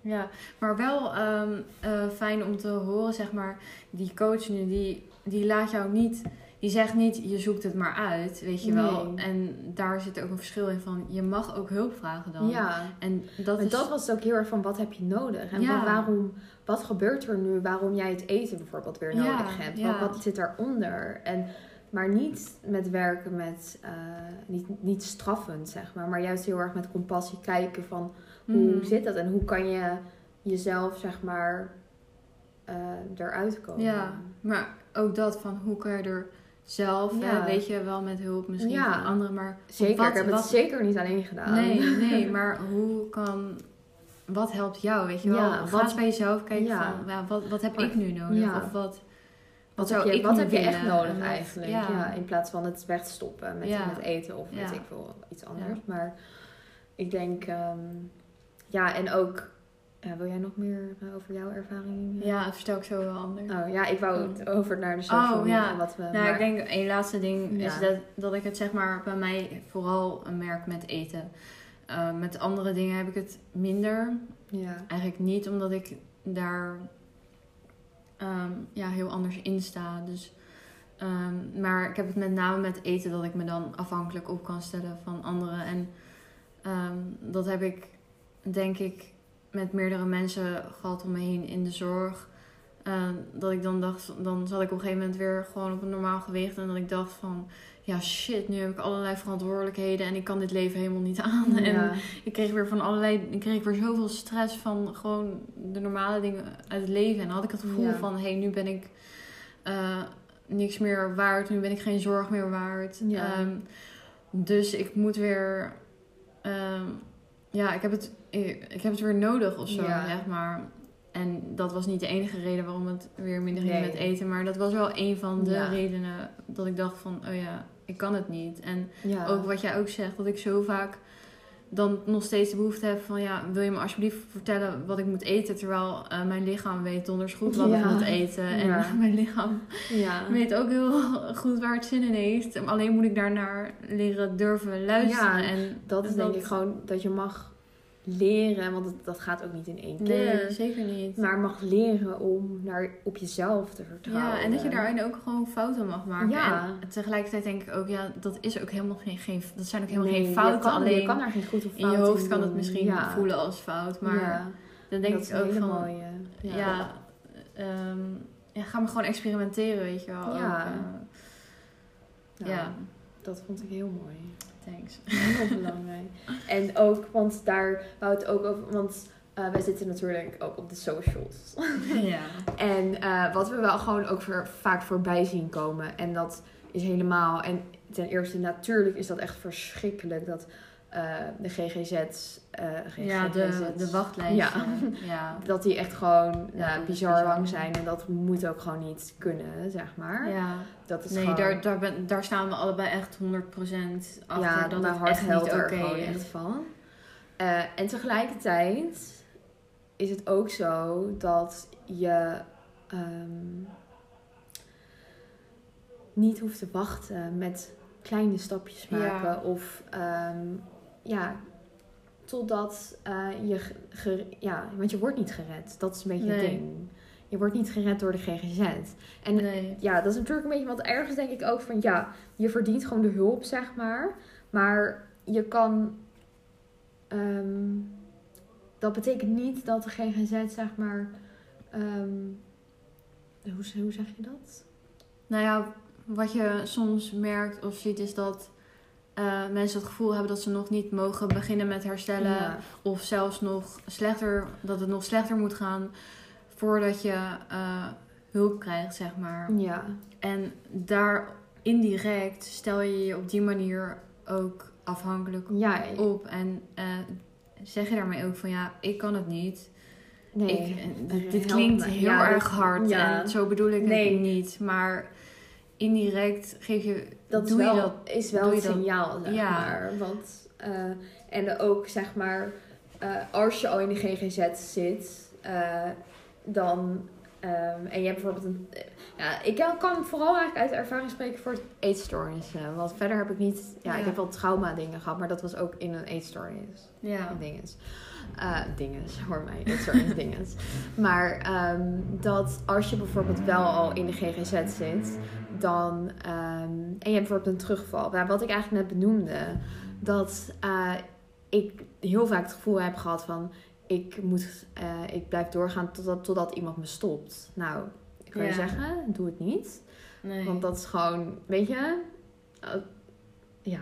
Ja, maar wel ehm, eh, fijn om te horen, zeg maar, die coach nu, die, die laat jou niet, die zegt niet, je zoekt het maar uit, weet je wel. Nee. En daar zit ook een verschil in van, je mag ook hulp vragen dan. Ja, En dat En is... dat was ook heel erg van wat heb je nodig? En Ja. waarom, wat gebeurt er nu waarom jij het eten bijvoorbeeld weer Ja, nodig hebt? Wat, wat zit daaronder? En, maar niet met werken met, eh, niet, niet straffend zeg maar, maar juist heel erg met compassie kijken van hoe Mhm. zit dat en hoe kan je jezelf zeg maar eh, eruit komen? Ja, maar ook dat van, hoe kan je er zelf, Ja. hè, weet je wel, met hulp misschien Ja. van anderen, maar... Zeker, wat- ik heb wat- het zeker niet alleen gedaan. Nee, nee, maar hoe kan... Wat helpt jou, weet je wel? Ja, wat- bij jezelf kijken van, ja, wat, wat heb ik nu nodig? Ja. Of wat, wat, Wat, zou heb je, ik wat heb je echt nodig eigenlijk? ja. Ja. in plaats van het wegstoppen met, Ja. met eten of weet Ja. ik veel, iets anders. Maar ik denk, ehm, ja, en ook Ja, wil jij nog meer eh, over jouw ervaring? eh? Ja, het vertel ik zo wel anders. Oh ja, ik wou het over naar de social Oh, ja. en wat we... Nou, maar- ik denk een laatste ding is dat, dat ik het zeg maar bij mij vooral merk met eten. Eh, met andere dingen heb ik het minder. Ja. Eigenlijk niet omdat ik daar ehm, ja, heel anders in sta. Dus, ehm, maar ik heb het met name met eten dat ik me dan afhankelijk op kan stellen van anderen. En ehm, dat heb ik denk ik met meerdere mensen gehad om me heen in de zorg. Dat ik dan dacht, dan zat ik op een gegeven moment weer gewoon op een normaal gewicht. En dat ik dacht van, ja shit, nu heb ik allerlei verantwoordelijkheden en ik kan dit leven helemaal niet aan. En ik kreeg weer van allerlei, ik kreeg weer zoveel stress van gewoon de normale dingen uit het leven. En dan had ik het gevoel Ja. van, hé, hey, nu ben ik eh, niks meer waard, nu ben ik geen zorg meer waard. Ja. Ehm, dus ik moet weer, ehm, ja, ik heb, het, ik heb het weer nodig of zo, Ja. zeg maar. En dat was niet de enige reden waarom het weer minder ging Nee. met eten. Maar dat was wel een van de Ja. redenen dat ik dacht van, oh ja, ik kan het niet. En ja. ook wat jij ook zegt, dat ik zo vaak dan nog steeds de behoefte heb van ja, wil je me alsjeblieft vertellen wat ik moet eten, terwijl eh, mijn lichaam weet donders goed wat Ja. ik moet eten en mijn lichaam ja. weet ook heel goed waar het zin in heeft. Alleen moet ik daarnaar leren durven luisteren Ja, en Dat is denk ik gewoon dat je mag leren, want dat, dat gaat ook niet in één keer. nee, zeker niet. Maar mag leren om naar, op jezelf te vertrouwen. Ja, en dat je daarin ook gewoon fouten mag maken. Ja. En tegelijkertijd denk ik ook, ja, dat is ook helemaal geen, geen dat zijn ook helemaal Nee, geen fouten. Je kan, alleen je kan daar geen goed of in fout je hoofd in kan het misschien Ja. voelen als fout, maar ja, dan denk dat ik ook van, mooie. ja, ehm, ja, ga maar gewoon experimenteren, weet je wel. Ja. Ook, eh, Nou, ja, Dat vond ik heel mooi. Thanks. Heel belangrijk. En ook, want daar wou het ook over, want eh, wij zitten natuurlijk ook op de socials. ja. En eh, wat we wel gewoon ook voor, vaak voorbij zien komen. En dat is helemaal. En ten eerste, natuurlijk is dat echt verschrikkelijk dat de GGZ's. eh, ja, de, de wachtlijsten. Ja. Ja. Dat die echt gewoon Ja, nou, bizar lang zijn. En dat moet ook gewoon niet kunnen, zeg maar. ja. Dat is Nee, gewoon... daar, daar, ben, daar staan we allebei echt 100% achter. ja, dat mijn hart er gewoon is. echt van. Eh, en tegelijkertijd is het ook zo dat je ehm, niet hoeft te wachten met kleine stapjes maken. Of ehm, ja, totdat eh, je... ge- ja, want je wordt niet gered. Dat is een beetje Nee. het ding. Je wordt niet gered door de GGZ. En Nee. ja, dat is natuurlijk een beetje, want ergens denk ik ook van ja, je verdient gewoon de hulp, zeg maar. Maar je kan, ehm, dat betekent niet dat de GGZ, zeg maar, ehm, hoe, hoe zeg je dat? Nou ja, wat je soms merkt of ziet is dat eh, mensen het gevoel hebben dat ze nog niet mogen beginnen met herstellen. Ja. Of zelfs nog slechter, dat het nog slechter moet gaan voordat je eh, hulp krijgt, zeg maar. Ja, En daar indirect stel je je op die manier ook afhankelijk ja, op. En eh, zeg je daarmee ook van ja, ik kan het niet. nee. Ik, dit, klinkt me. heel erg hard ja. en zo bedoel ik Nee. het niet. Maar indirect geef je, dat is wel, dat. is wel dat- signaal, zeg Ja. maar. Want, eh, en ook, zeg maar, eh, als je al in de GGZ zit, eh, dan... ehm, en je hebt bijvoorbeeld een... ja, ik kan- vooral eigenlijk uit ervaring spreken voor eetstoornissen. Want verder heb ik niet... Ja, Ja. ik heb wel trauma dingen gehad, maar dat was ook in een eetstoornis. Ja. Dinges. Dinges, hoor mij. Eetstoornis dinges. Maar ehm, dat als je bijvoorbeeld wel al in de GGZ zit, dan... ehm, en je hebt bijvoorbeeld een terugval. Nou, wat ik eigenlijk net benoemde, dat eh, ik heel vaak het gevoel heb gehad van... Ik, moet, eh, ik blijf doorgaan totdat, totdat iemand me stopt. Nou, ik kan je zeggen, doe het niet. Nee. Want dat is gewoon, weet je... eh, ja,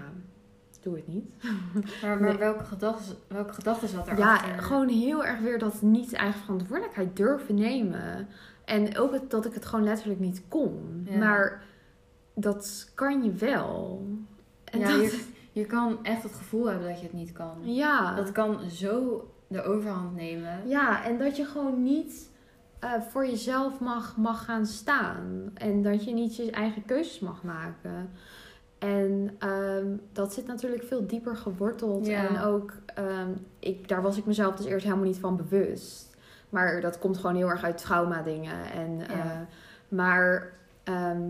doe het niet. maar maar Nee. welke gedachten welke gedachten zat er Ja, gewoon heel erg weer dat niet eigen verantwoordelijkheid durven nemen. En ook het, dat ik het gewoon letterlijk niet kon. Ja. Maar dat kan je wel. En ja, dat, je, je kan echt het gevoel hebben dat je het niet kan. ja. Dat kan zo de overhand nemen. ja, en dat je gewoon niet eh, voor jezelf mag, mag gaan staan. En dat je niet je eigen keuzes mag maken. En ehm, dat zit natuurlijk veel dieper geworteld. Ja. En ook, ehm, ik, daar was ik mezelf dus eerst helemaal niet van bewust. Maar dat komt gewoon heel erg uit trauma dingen. En, Ja. eh, maar ehm,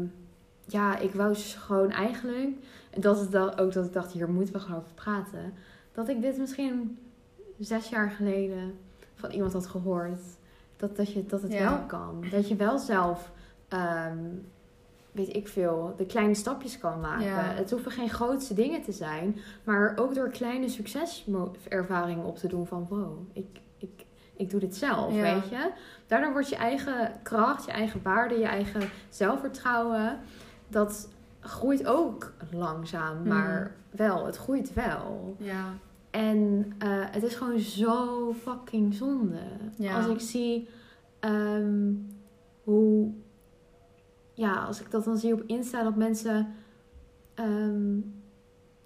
ja, ik wou dus gewoon eigenlijk... En dat is dan ook dat ik dacht, hier moeten we gewoon over praten. Dat ik dit misschien zes jaar geleden van iemand had gehoord. Dat, dat, je, dat het Ja. wel kan. Dat je wel zelf, weet ik veel, de kleine stapjes kan maken. Ja. Het hoeven geen grootste dingen te zijn. Maar ook door kleine succeservaringen op te doen van... Wow, ik, ik, ik doe dit zelf, Ja. weet je. Daardoor wordt je eigen kracht, je eigen waarde, je eigen zelfvertrouwen... Dat groeit ook langzaam, Mhm. maar wel. Het groeit wel. Ja. En eh, het is gewoon zo fucking zonde. Ja. Als ik zie ehm, hoe... Ja, als ik dat dan zie op Insta, dat mensen... ehm,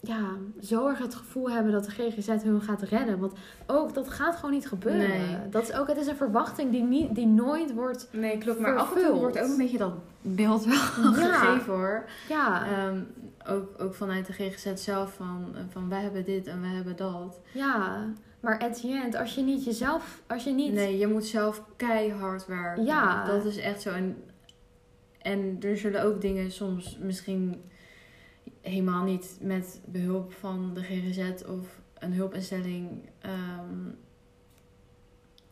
ja, zo erg het gevoel hebben dat de GGZ hun gaat redden. Want ook, dat gaat gewoon niet gebeuren. Nee. Dat is ook, het is een verwachting die, niet, die nooit wordt... Nee, klopt. Maar af en toe Vervuld. wordt ook een beetje dat beeld wel Ja. gegeven hoor. Ja, Ehm, ook, ook vanuit de GGZ zelf van, van wij hebben dit en wij hebben dat. ja. Maar at the end, als je niet jezelf... Als je niet... Nee, je moet zelf keihard werken. Ja. Dat is echt zo. En, en er zullen ook dingen soms misschien helemaal niet met behulp van de GGZ of een hulpinstelling ehm,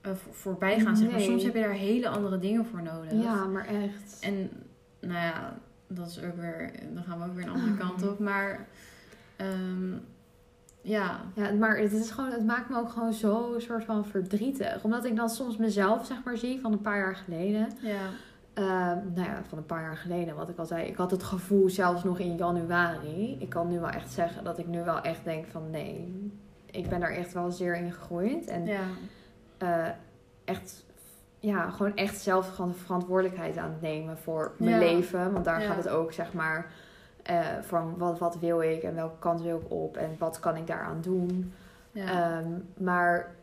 eh, voor- voorbij gaan. Zeg maar. Nee. Soms heb je daar hele andere dingen voor nodig. Ja, maar echt. En nou ja, dat is ook weer, dan gaan we ook weer een andere kant op. Maar ehm, ja, Ja, maar het, is gewoon, het maakt me ook gewoon zo een soort van verdrietig. Omdat ik dan soms mezelf, zeg maar, zie van een paar jaar geleden. ja, Ehm, nou ja, van een paar jaar geleden, wat ik al zei. Ik had het gevoel zelfs nog in januari. Ik kan nu wel echt zeggen dat ik nu wel echt denk van nee. Ik ben daar echt wel zeer in gegroeid. En ja, eh, echt, ja, gewoon echt zelf gewoon de verantwoordelijkheid aan het nemen voor mijn Ja. leven. Want daar Ja. gaat het ook, zeg maar, eh, van wat, wat wil ik en welke kant wil ik op en wat kan ik daaraan doen. ja. Ehm, maar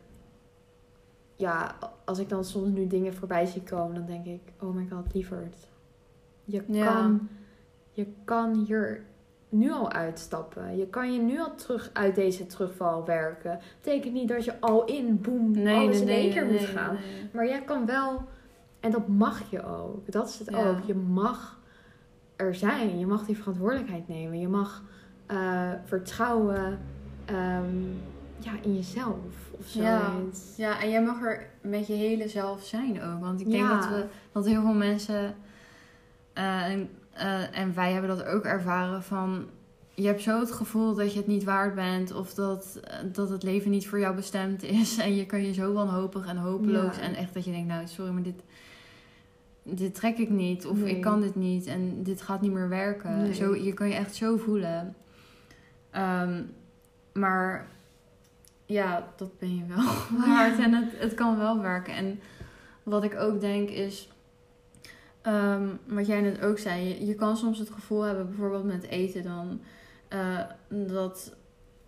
ja, als ik dan soms nu dingen voorbij zie komen, dan denk ik, oh my god, lieverd. Je Ja. kan, je kan hier nu al uitstappen. Je kan je nu al terug uit deze terugval werken. Betekent niet dat je al in, boem, nee, alles nee, in één nee, keer moet gaan. Maar jij kan wel, en dat mag je ook. Dat is het Ja. ook. Je mag er zijn. Je mag die verantwoordelijkheid nemen. Je mag eh, vertrouwen ehm, ja, in jezelf of Ja. zoiets. Ja, en jij mag er met je hele zelf zijn ook. Want ik denk Ja. dat, we, dat heel veel mensen, eh, en, eh, en wij hebben dat ook ervaren van... Je hebt zo het gevoel dat je het niet waard bent of dat, eh, dat het leven niet voor jou bestemd is. En je kan je zo wanhopig en hopeloos. Ja. En echt dat je denkt, nou sorry, maar dit, dit trek ik niet. Of Nee. ik kan dit niet en dit gaat niet meer werken. Nee. Zo, je kan je echt zo voelen. Ehm, maar ja, dat ben je wel waard. En het, het kan wel werken. En wat ik ook denk is... ehm, wat jij net ook zei. Je, je kan soms het gevoel hebben, bijvoorbeeld met eten dan... eh, dat,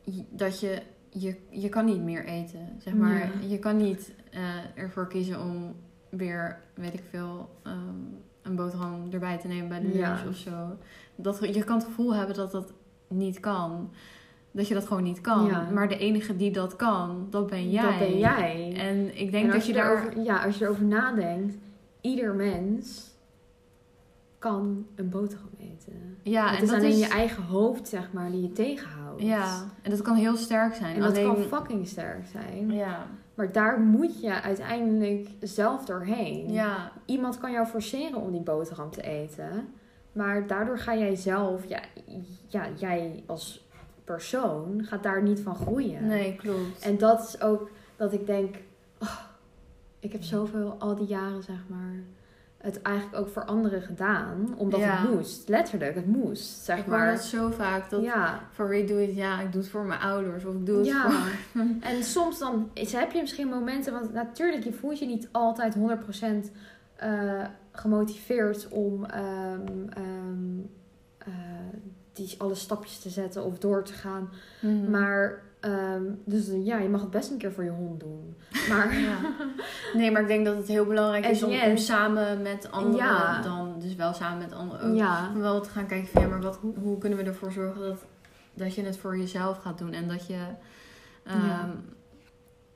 je- dat je, je... Je kan niet meer eten, zeg maar. Ja. Je kan niet eh, ervoor kiezen om weer, weet ik veel... ehm, een boterham erbij te nemen bij de lunch Ja. of zo. Dat, je kan het gevoel hebben dat dat niet kan. Dat je dat gewoon niet kan. Ja. Maar de enige die dat kan, dat ben jij. Dat ben jij. En ik denk En dat je je, daar... ja, als je erover nadenkt, ieder mens kan een boterham eten. Ja, het en is dat alleen is... je eigen hoofd, zeg maar, die je tegenhoudt. Ja, en dat kan heel sterk zijn. En dat alleen... kan fucking sterk zijn. Ja, Maar daar moet je uiteindelijk zelf doorheen. ja, Iemand kan jou forceren om die boterham te eten. Maar daardoor ga jij zelf, ja, ja jij als persoon, gaat daar niet van groeien. nee, klopt. En dat is ook dat ik denk, oh, ik heb zoveel al die jaren, zeg maar, het eigenlijk ook voor anderen gedaan. Omdat Ja. het moest. Letterlijk, het moest, zeg ik hoor maar. dat zo vaak. Dat Ja, voor wie doe je het? Ja, ik doe het voor mijn ouders. Of ik doe het Ja. voor... en soms dan is, heb je misschien momenten, want natuurlijk, je voelt je niet altijd 100% eh gemotiveerd om ehm, ehm, eh, die, alle stapjes te zetten of door te gaan. Mhm. Maar, ehm, dus ja, je mag het best een keer voor je hond doen. Maar Ja. Nee, maar ik denk dat het heel belangrijk is om, yes. samen met anderen Ja. dan... Dus wel samen met anderen ook. ja, Om wel te gaan kijken van ja, maar wat, hoe, kunnen we ervoor zorgen dat, dat je het voor jezelf gaat doen en dat je, ehm, Ja.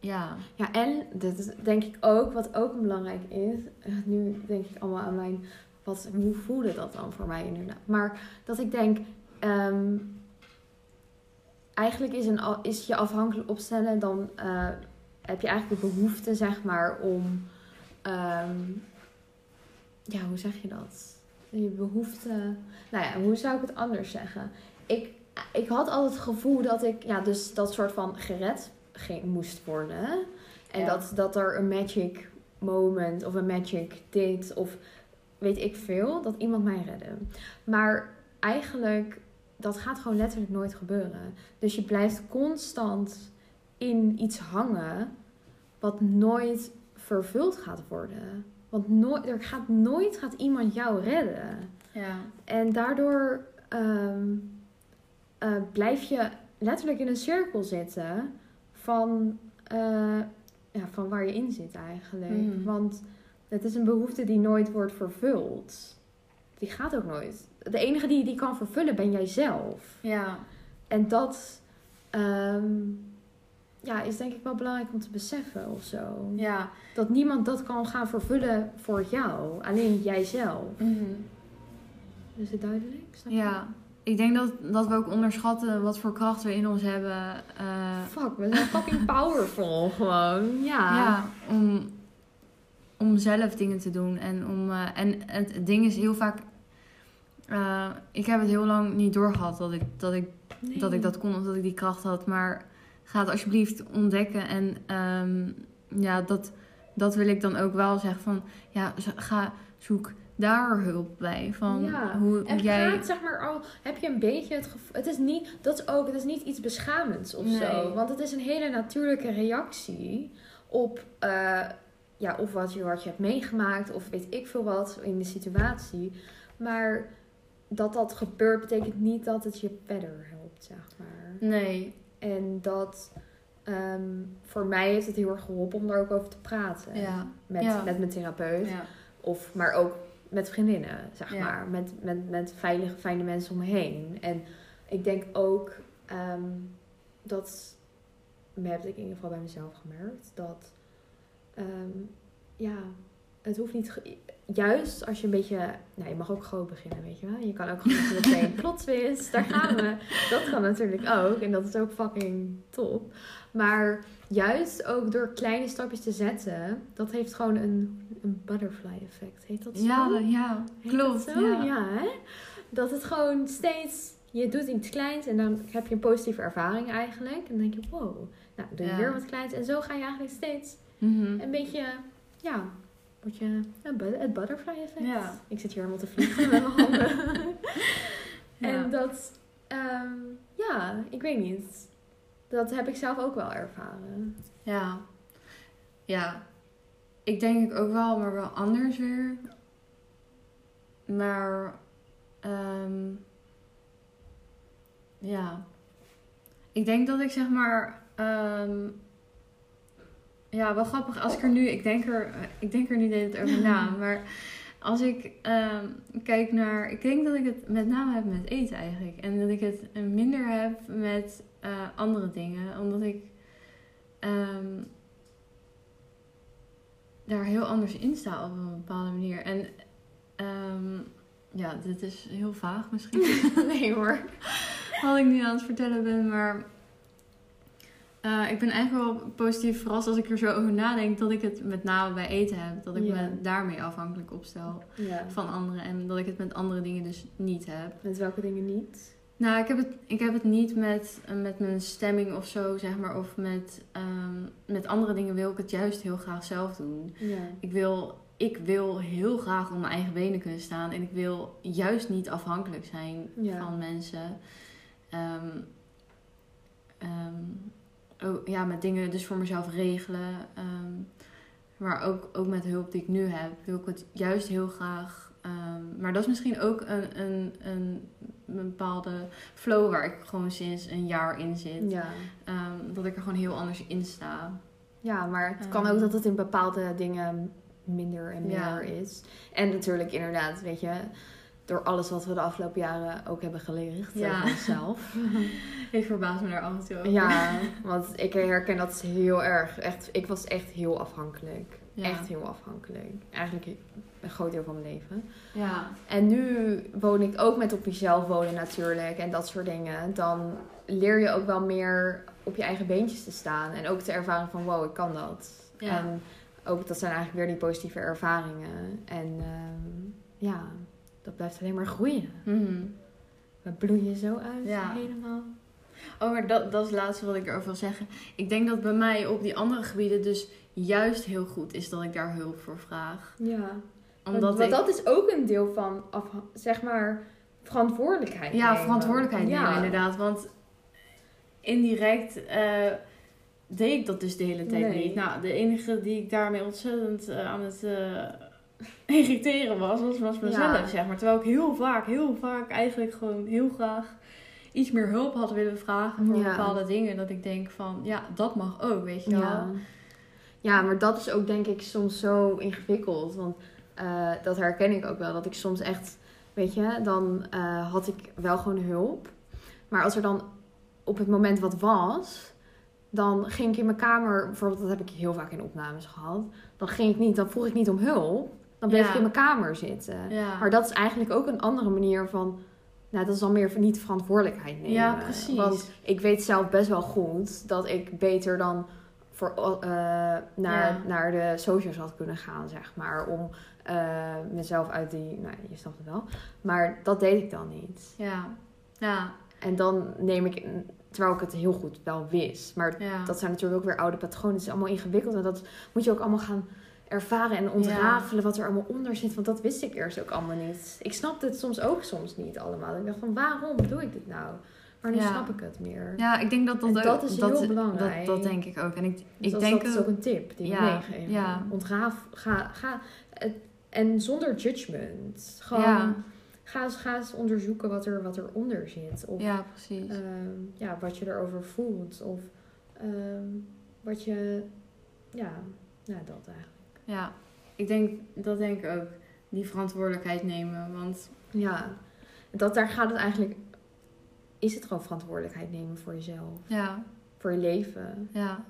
Ja. Ja, en dat is denk ik ook, wat ook belangrijk is. eh, Nu denk ik allemaal aan mijn. Wat, hoe voelde dat dan voor mij inderdaad? Maar dat ik denk. Ehm, eigenlijk is, een, is je afhankelijk opstellen, dan eh, heb je eigenlijk de behoefte, zeg maar, om. ehm, ja, hoe zeg je dat? Je behoefte. Nou ja, hoe zou ik het anders zeggen? Ik, ik had altijd het gevoel dat ik, ja, dus dat soort van gered moest worden. En Ja. dat, dat er een magic moment of een magic dit of weet ik veel, dat iemand mij redde. Maar eigenlijk, dat gaat gewoon letterlijk nooit gebeuren. Dus je blijft constant in iets hangen wat nooit vervuld gaat worden. Want nooit, er gaat nooit gaat iemand jou redden. Ja. En daardoor ehm, eh, blijf je letterlijk in een cirkel zitten van, eh, ja, van waar je in zit eigenlijk. Mhm. Want het is een behoefte die nooit wordt vervuld. Die gaat ook nooit. De enige die die kan vervullen ben jij zelf. Ja. En dat ehm, ja, is denk ik wel belangrijk om te beseffen of zo. Ja. Dat niemand dat kan gaan vervullen voor jou. Alleen jijzelf. Is het duidelijk? Snap? Ja. Ik denk dat, dat we ook onderschatten wat voor kracht we in ons hebben. eh, Fuck, we zijn fucking powerful gewoon. Ja. ja, om, om zelf dingen te doen. En, om, eh, en het ding is heel vaak... eh, ik heb het heel lang niet doorgehad dat ik dat, ik, Nee. dat ik dat kon of dat ik die kracht had. Maar ga het alsjeblieft ontdekken. En ehm, ja, dat, dat wil ik dan ook wel zeggen van... Ja, ga zoek daar hulp bij. Van Ja, hoe En jij... gaat, zeg maar, al heb je een beetje het gevoel... Het is niet, dat is ook, het is niet iets beschamends of Nee. zo. Want het is een hele natuurlijke reactie op... eh, ja, of wat je, wat je hebt meegemaakt, of weet ik veel wat in de situatie. Maar dat dat gebeurt, betekent niet dat het je verder helpt, zeg maar. Nee. En dat... ehm, voor mij heeft het heel erg geholpen om daar ook over te praten. Ja. Met, Ja. met mijn therapeut. Ja. Of, maar ook met vriendinnen, zeg maar. Met, met, met veilige, fijne mensen om me heen. En ik denk ook ehm, dat, heb ik in ieder geval bij mezelf gemerkt, dat, ehm, ja, het hoeft niet, juist als je een beetje, nou je mag ook groot beginnen, weet je wel. Je kan ook gewoon meteen plot twist, daar gaan we. Dat kan natuurlijk ook en dat is ook fucking top. Maar juist ook door kleine stapjes te zetten, dat heeft gewoon een, een butterfly effect. Heet dat zo? Ja, ja, klopt. dat zo? Ja. Ja. hè? Dat het gewoon steeds, je doet iets kleins en dan heb je een positieve ervaring eigenlijk. En dan denk je, wow, nou doe je Ja. weer wat kleins. En zo ga je eigenlijk steeds Mhm. een beetje, ja, word je, het butterfly effect. Ja. Ik zit hier helemaal te vliegen met mijn handen. Ja. En dat, ehm, ja, ik weet niet. Dat heb ik zelf ook wel ervaren. Ja. Ja. Ik denk ik ook wel, maar wel anders weer. Maar, ehm, ja. Ik denk dat ik zeg maar, ehm, ja, wel grappig als ik er nu, ik denk er, ik denk er nu tijd over na, maar als ik ehm, kijk naar, ik denk dat ik het met name heb met eten eigenlijk. En dat ik het minder heb met eh, andere dingen, omdat ik ehm, daar heel anders in sta op een bepaalde manier. En ehm, ja, dit is heel vaag misschien. nee hoor. wat ik nu aan het vertellen ben, maar eh, ik ben eigenlijk wel positief verrast als ik er zo over nadenk dat ik het met name bij eten heb. Dat ik me daarmee afhankelijk opstel van anderen en dat ik het met andere dingen dus niet heb. Met welke dingen niet? Nou, ik heb het, ik heb het niet met, eh, met mijn stemming of zo, zeg maar. Of met, ehm, met andere dingen wil ik het juist heel graag zelf doen. Ik wil, ik wil heel graag op mijn eigen benen kunnen staan. En ik wil juist niet afhankelijk zijn van mensen. Ehm, ook, ja, met dingen dus voor mezelf regelen. Ehm, maar ook, ook met de hulp die ik nu heb, wil ik het juist heel graag. ehm, maar dat is misschien ook een, een, een, bepaalde flow waar ik gewoon sinds een jaar in zit. Ja. Ehm, dat ik er gewoon heel anders in sta. ja, maar het kan ook dat het in bepaalde dingen minder en Ja. meer is. En natuurlijk inderdaad, weet je, door alles wat we de afgelopen jaren ook hebben geleerd Ja. over onszelf. Ik verbaas me daar af en toe over. Ja, want ik herken dat heel erg. Echt, ik was echt heel afhankelijk. Ja. Echt heel afhankelijk. Eigenlijk een groot deel van mijn leven. Ja. En nu woon ik ook met op jezelf wonen natuurlijk en dat soort dingen. Dan leer je ook wel meer op je eigen beentjes te staan. En ook te ervaren van wow, ik kan dat. Ja. En ook dat zijn eigenlijk weer die positieve ervaringen. En ehm, ja, dat blijft alleen maar groeien. Mhm. We bloeien zo uit Ja. helemaal. Oh, maar dat, dat is het laatste wat ik erover wil zeggen. Ik denk dat bij mij op die andere gebieden dus juist heel goed is dat ik daar hulp voor vraag. Ja. Omdat want, ik... dat is ook een deel van, afha- zeg maar, verantwoordelijkheid Ja, nemen. verantwoordelijkheid nemen Ja. inderdaad. Want indirect eh, deed ik dat dus de hele tijd Nee. niet. Nou, de enige die ik daarmee ontzettend eh, aan het eh, irriteren was, was, was mezelf, Ja. zeg maar. Terwijl ik heel vaak, heel vaak eigenlijk gewoon heel graag iets meer hulp had willen vragen voor Ja. bepaalde dingen. Dat ik denk van, ja, dat mag ook, weet je wel. Ja. ja, maar dat is ook denk ik soms zo ingewikkeld. Want eh, dat herken ik ook wel. Dat ik soms echt, weet je, dan eh, had ik wel gewoon hulp. Maar als er dan op het moment wat was, dan ging ik in mijn kamer, bijvoorbeeld dat heb ik heel vaak in opnames gehad. Dan ging ik niet, dan vroeg ik niet om hulp. Dan bleef Ja. ik in mijn kamer zitten. Ja. Maar dat is eigenlijk ook een andere manier van. Nou, dat is dan meer van niet verantwoordelijkheid nemen. Ja, precies. Want ik weet zelf best wel goed dat ik beter dan voor, eh, naar, Ja. naar de socials had kunnen gaan, zeg maar. Om eh, mezelf uit die. Nou, je snapt het wel. Maar dat deed ik dan niet. Ja. Ja. En dan neem ik. Terwijl ik het heel goed wel wist. Maar Ja. dat zijn natuurlijk ook weer oude patronen. Het is allemaal ingewikkeld. En dat moet je ook allemaal gaan ervaren en ontrafelen wat er allemaal onder zit. Want dat wist ik eerst ook allemaal niet. Ik snapte het soms ook soms niet allemaal. Ik dacht van waarom doe ik dit nou? Maar nu Ja. snap ik het meer. Ja, ik denk dat dat ook... dat is heel belangrijk. Dat, dat denk ik ook. En ik, Dus ik dat, denk dat is ook een tip die ik meegeef. ja. Ontraaf, ga, ga, en zonder judgment. Gewoon, Ja. ga, eens, ga eens onderzoeken wat er, wat eronder zit. Of Ja, precies. ehm, ja, wat je erover voelt. Of ehm, wat je, ja, nou dat eigenlijk. Ja, ik denk, dat denk ik ook. Die verantwoordelijkheid nemen. Want Ja, dat daar gaat het eigenlijk, is het gewoon verantwoordelijkheid nemen voor jezelf. ja, Voor je leven. ja.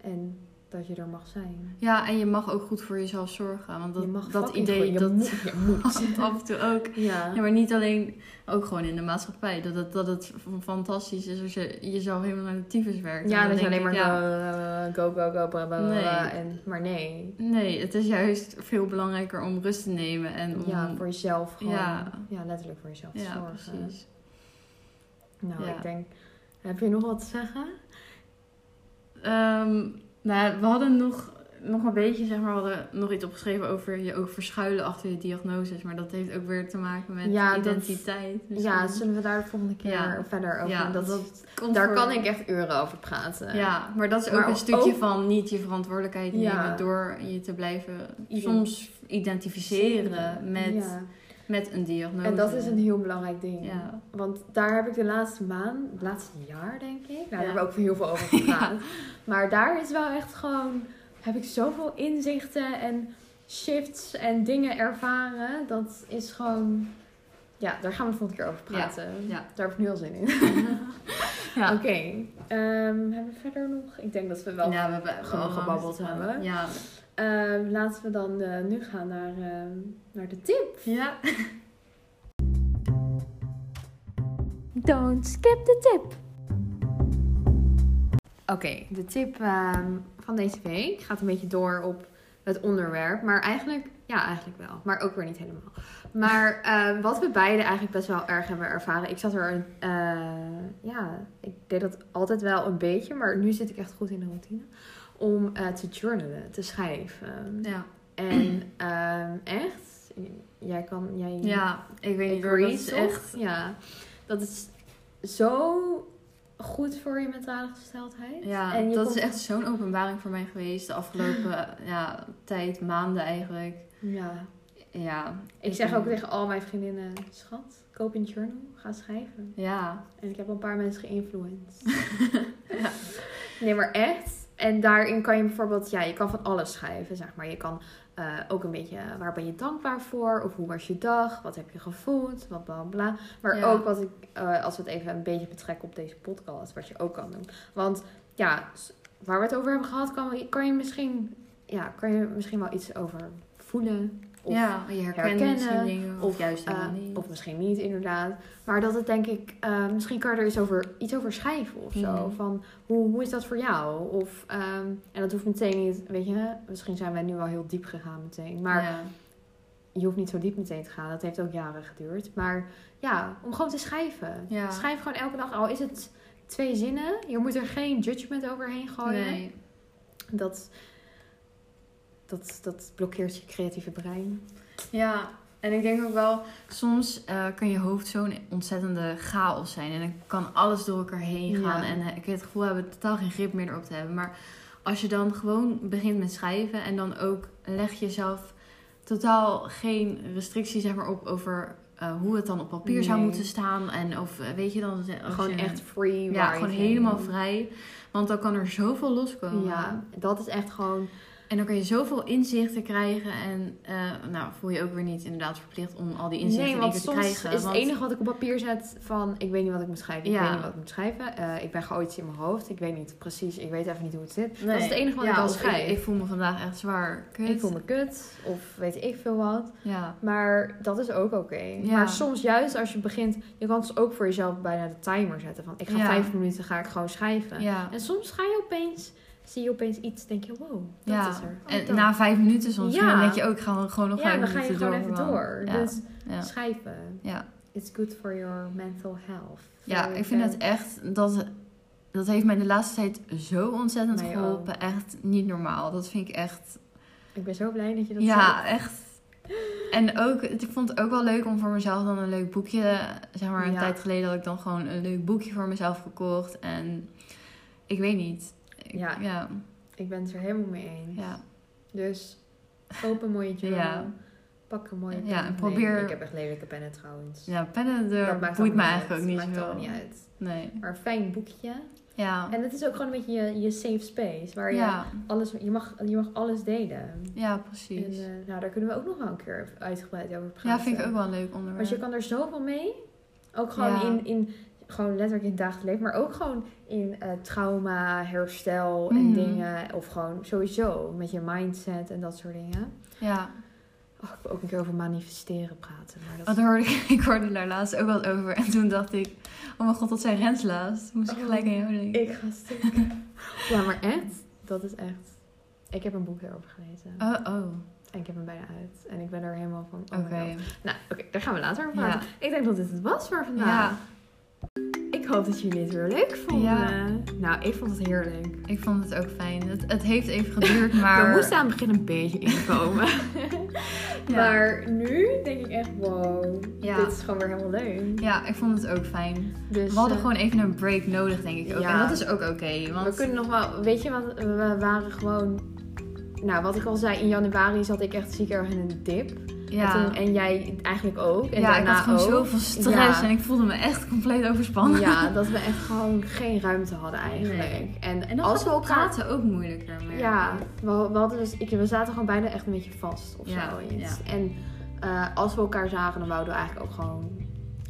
En dat je er mag zijn. Ja, en je mag ook goed voor jezelf zorgen. Want dat, je mag dat idee, je dat moet, je moet. af en toe ook. Ja. Ja, maar niet alleen, ook gewoon in de maatschappij. Dat het, dat het fantastisch is als je jezelf helemaal naar de tyfus werkt. Ja, dat je dan alleen maar ja, go, go, go, bla, bla, bla, Nee. bla, En, maar nee. Nee, het is juist veel belangrijker om rust te nemen. En om, Ja, voor jezelf gewoon. Ja. Ja, letterlijk voor jezelf te ja zorgen. precies. Nou, ik denk... Heb je nog wat te zeggen? Ehm, nou, we hadden nog, nog een beetje, zeg maar, we hadden nog iets opgeschreven over je ook verschuilen achter je diagnoses. Maar dat heeft ook weer te maken met Ja, dat- identiteit. Ja, zullen we daar de volgende keer Ja. verder over? Ja, dat, dat daar voor- kan ik echt uren over praten. Ja, maar dat is ook een stukje ook- van niet je verantwoordelijkheid nemen door je te blijven soms identificeren met. Met een diagnose. En dat is een heel belangrijk ding. Ja. Want daar heb ik de laatste maand, het laatste jaar denk ik, nou, daar Ja. hebben we ook heel veel over gepraat. Maar daar is wel echt gewoon, heb ik zoveel inzichten en shifts en dingen ervaren. Dat is gewoon, ja, daar gaan we de volgende keer over praten. Ja. Daar heb ik nu al zin in. Ja. Oké, ehm, hebben we verder nog? Ik denk dat we wel ja, we hebben allemaal gebabbeld gezegd. hebben. Ja. Ehm, laten we dan eh, nu gaan naar, ehm, naar de tip. ja. Don't skip the tip. Oké, de tip ehm, van deze week gaat een beetje door op het onderwerp. Maar eigenlijk, ja, eigenlijk wel. Maar ook weer niet helemaal. Maar wat we beide eigenlijk best wel erg hebben ervaren. Ik zat er, een, eh, ja, ik deed dat altijd wel een beetje. Maar nu zit ik echt goed in de routine. Om eh, te journalen, te schrijven. Ja. En ehm, echt, jij kan, jij ja, ik weet niet hoor, Agree, dat is toch? echt... Ja, dat is zo goed voor je mentale gesteldheid. Ja, En dat komt- is echt zo'n openbaring voor mij geweest de afgelopen ja, tijd, maanden eigenlijk. Ja. Ja. Ik zeg ook tegen al mijn vriendinnen, schat, koop een journal, ga schrijven. Ja. En ik heb een paar mensen geïnfluenced. Ja. Nee, maar echt, en daarin kan je bijvoorbeeld, ja, je kan van alles schrijven, zeg maar. Je kan eh, ook een beetje, waar ben je dankbaar voor? Of hoe was je dag? Wat heb je gevoeld? Wat bla bla. Maar Ja. ook wat ik, eh, als we het even een beetje betrekken op deze podcast, wat je ook kan doen. Want ja, waar we het over hebben gehad, kan, kan je misschien, ja, kan je misschien wel iets over voelen. Of, ja, je herkent herkennen, dingen. Of, juist eh, helemaal niet. of misschien niet, inderdaad. Maar dat het denk ik, eh, misschien kan je er iets over, iets over schrijven of zo. Van hoe, hoe is dat voor jou? Of, ehm, en dat hoeft meteen niet, weet je, misschien zijn wij nu wel heel diep gegaan meteen. Maar Ja. je hoeft niet zo diep meteen te gaan. Dat heeft ook jaren geduurd. Maar ja, om gewoon te schrijven. Ja. Schrijf gewoon elke dag, al is het twee zinnen. Je moet er geen judgment overheen gooien. Nee. Dat, dat, dat blokkeert je creatieve brein. Ja, en ik denk ook wel, soms eh, kan je hoofd zo'n ontzettende chaos zijn. En dan kan alles door elkaar heen gaan. Ja. En eh, ik heb het gevoel hebben totaal geen grip meer erop te hebben. Maar als je dan gewoon begint met schrijven en dan ook leg je jezelf totaal geen restrictie zeg maar, op over eh, hoe het dan op papier zou moeten staan. En of weet je dan. Gewoon je- echt free. Ja, gewoon helemaal vrij. Want dan kan er zoveel loskomen. Ja, dat is echt gewoon En dan kan je zoveel inzichten krijgen. En eh, nou, voel je ook weer niet inderdaad verplicht om al die inzichten nee, te soms krijgen. is het want- enige wat ik op papier zet van... ik weet niet wat ik moet schrijven, ik Ja. weet niet wat ik moet schrijven. Eh, ik ben gewoon iets in mijn hoofd, ik weet niet precies, ik weet even niet hoe het zit. Nee. Dat is het enige wat Ja, ik of schrijf. Ik, ik voel me vandaag echt zwaar. Kut. Ik voel me kut, of weet ik veel wat. Ja. Maar dat is ook oké. Ja. Maar soms juist als je begint... je kan dus ook voor jezelf bijna de timer zetten van... ik ga vijf minuten ga ik gewoon schrijven. Ja. En soms ga je opeens... zie je opeens iets, denk je, wow, dat ja. is er. Oh, en dat. na vijf minuten soms. Ja. Dan denk je ook, ik ga gewoon nog ja, vijf dan ga je minuten gewoon door. even door. Ja. Dus Ja. schrijven. Ja. It's good for your mental health. ja, ik vind het echt... Dat, dat heeft mij de laatste tijd zo ontzettend Mij geholpen. Echt niet normaal. Dat vind ik echt... Ik ben zo blij dat je dat Ja, zegt. echt. En ook, ik vond het ook wel leuk om voor mezelf dan een leuk boekje. Zeg maar, een Ja. tijd geleden had ik dan gewoon een leuk boekje voor mezelf gekocht. En ik weet niet. Ik- Ja. ja, Ik ben het er helemaal mee eens. ja. Dus koop een mooie journal. Ja. Pak een mooie pen. Ja, en Nee, probeer- ik heb echt lelijke pennen trouwens. Ja, pennen, Dat er maakt boeit me eigenlijk ook niet. Maakt zo. niet uit. Nee. Maar een fijn boekje. Ja. En het is ook gewoon een beetje je, je safe space. Waar je Ja, alles... Je mag, je mag alles delen. ja, En precies. eh, nou, daar kunnen we ook nog wel een keer uitgebreid over praten. ja, vind ik ook wel een leuk onderwerp. Want je kan er zoveel mee. Ook gewoon Ja. in, in, gewoon letterlijk in het dagelijks leven. Maar ook gewoon in eh, trauma, herstel en Mhm. dingen. Of gewoon sowieso met je mindset en dat soort dingen. Ja, Oh, ik wil ook een keer over manifesteren praten. Maar dat daar hoorde ik, ik hoorde daar laatst ook wat over. En toen dacht ik, oh mijn god, dat zijn Rens laatst. Moest ik Oh, gelijk aan jou denken. Ik ga stuk. ja, maar echt, dat is echt... Ik heb een boek erover gelezen. Oh, oh. En ik heb hem bijna uit. En ik ben er helemaal van... Oh Oké. Nou, oké, daar gaan we later over Ja. praten. Ik denk dat dit het was voor vandaag. Ja, Ik hoop dat jullie het weer leuk vonden. Ja. Nou, ik vond het heerlijk. ik vond het ook fijn. Het, het heeft even geduurd, maar... We moesten aan het begin een beetje inkomen. Ja. Maar nu denk ik echt, wow, Ja. dit is gewoon weer helemaal leuk. Ja, ik vond het ook fijn. Dus, We hadden eh, gewoon even een break nodig, denk ik ook. Ja. En dat is ook oké, want... We kunnen nog wel, weet je wat, we waren gewoon, nou wat ik al zei, in januari zat ik echt ziek erg in een dip. Ja, En, toen- en jij eigenlijk ook. En ja ik had gewoon ook. zoveel stress Ja. en ik voelde me echt compleet overspannen. Ja, dat we echt gewoon geen ruimte hadden eigenlijk. Nee. En, En als we elkaar... praten ook moeilijker. merk Ja, we, we, hadden dus, ik, we zaten gewoon bijna echt een beetje vast of Ja. En eh, als we elkaar zagen, dan wouden we eigenlijk ook gewoon,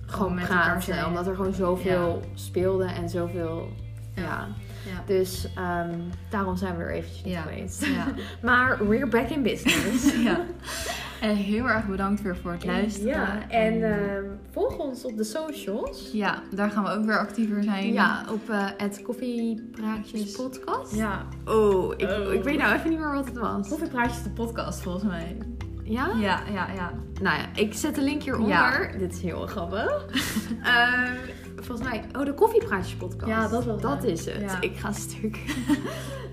gewoon met elkaar praten. zijn. Omdat er gewoon zoveel speelde en zoveel... Ja. Ja. Dus ehm, daarom zijn we er eventjes niet Ja. geweest. Ja. Maar we're back in business. ja. En heel erg bedankt weer voor het luisteren. Ja, en ehm, volg ons op de socials. ja, daar gaan we ook weer actiever zijn. Ja, op eh, het Koffiepraatjes podcast. Ja. Oh ik, Oh. ik weet nou even niet meer wat het was. Koffiepraatjes de podcast volgens mij. Ja? Ja, ja, ja. Nou ja, ik zet de link hieronder. Ja. Dit is heel grappig. Ehm, volgens mij, oh, de Koffiepraatjes podcast. Ja, dat was Dat het. is het. Ja. Ik ga stuk.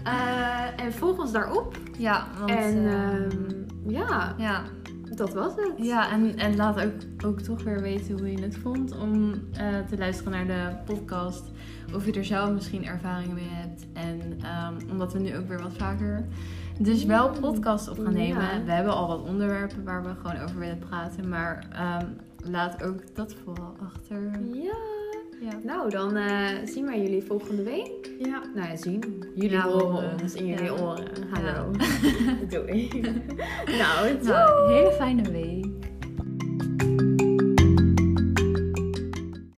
Eh, en volg ons daarop. Ja, want... en eh, ehm, ja, ja, dat was het. Ja, en, en laat ook, ook toch weer weten hoe je het vond om eh, te luisteren naar de podcast. Of je er zelf misschien ervaringen mee hebt. En ehm, omdat we nu ook weer wat vaker dus wel podcast op gaan nemen. Ja. We hebben al wat onderwerpen waar we gewoon over willen praten. Maar ehm, laat ook dat vooral achter. Ja. Ja. Nou, dan eh, zien wij jullie volgende week. Ja. Nou ja, zien. Jullie Ja, horen ons in jullie oren. Hallo. Doei. nou, Nou, hele fijne week.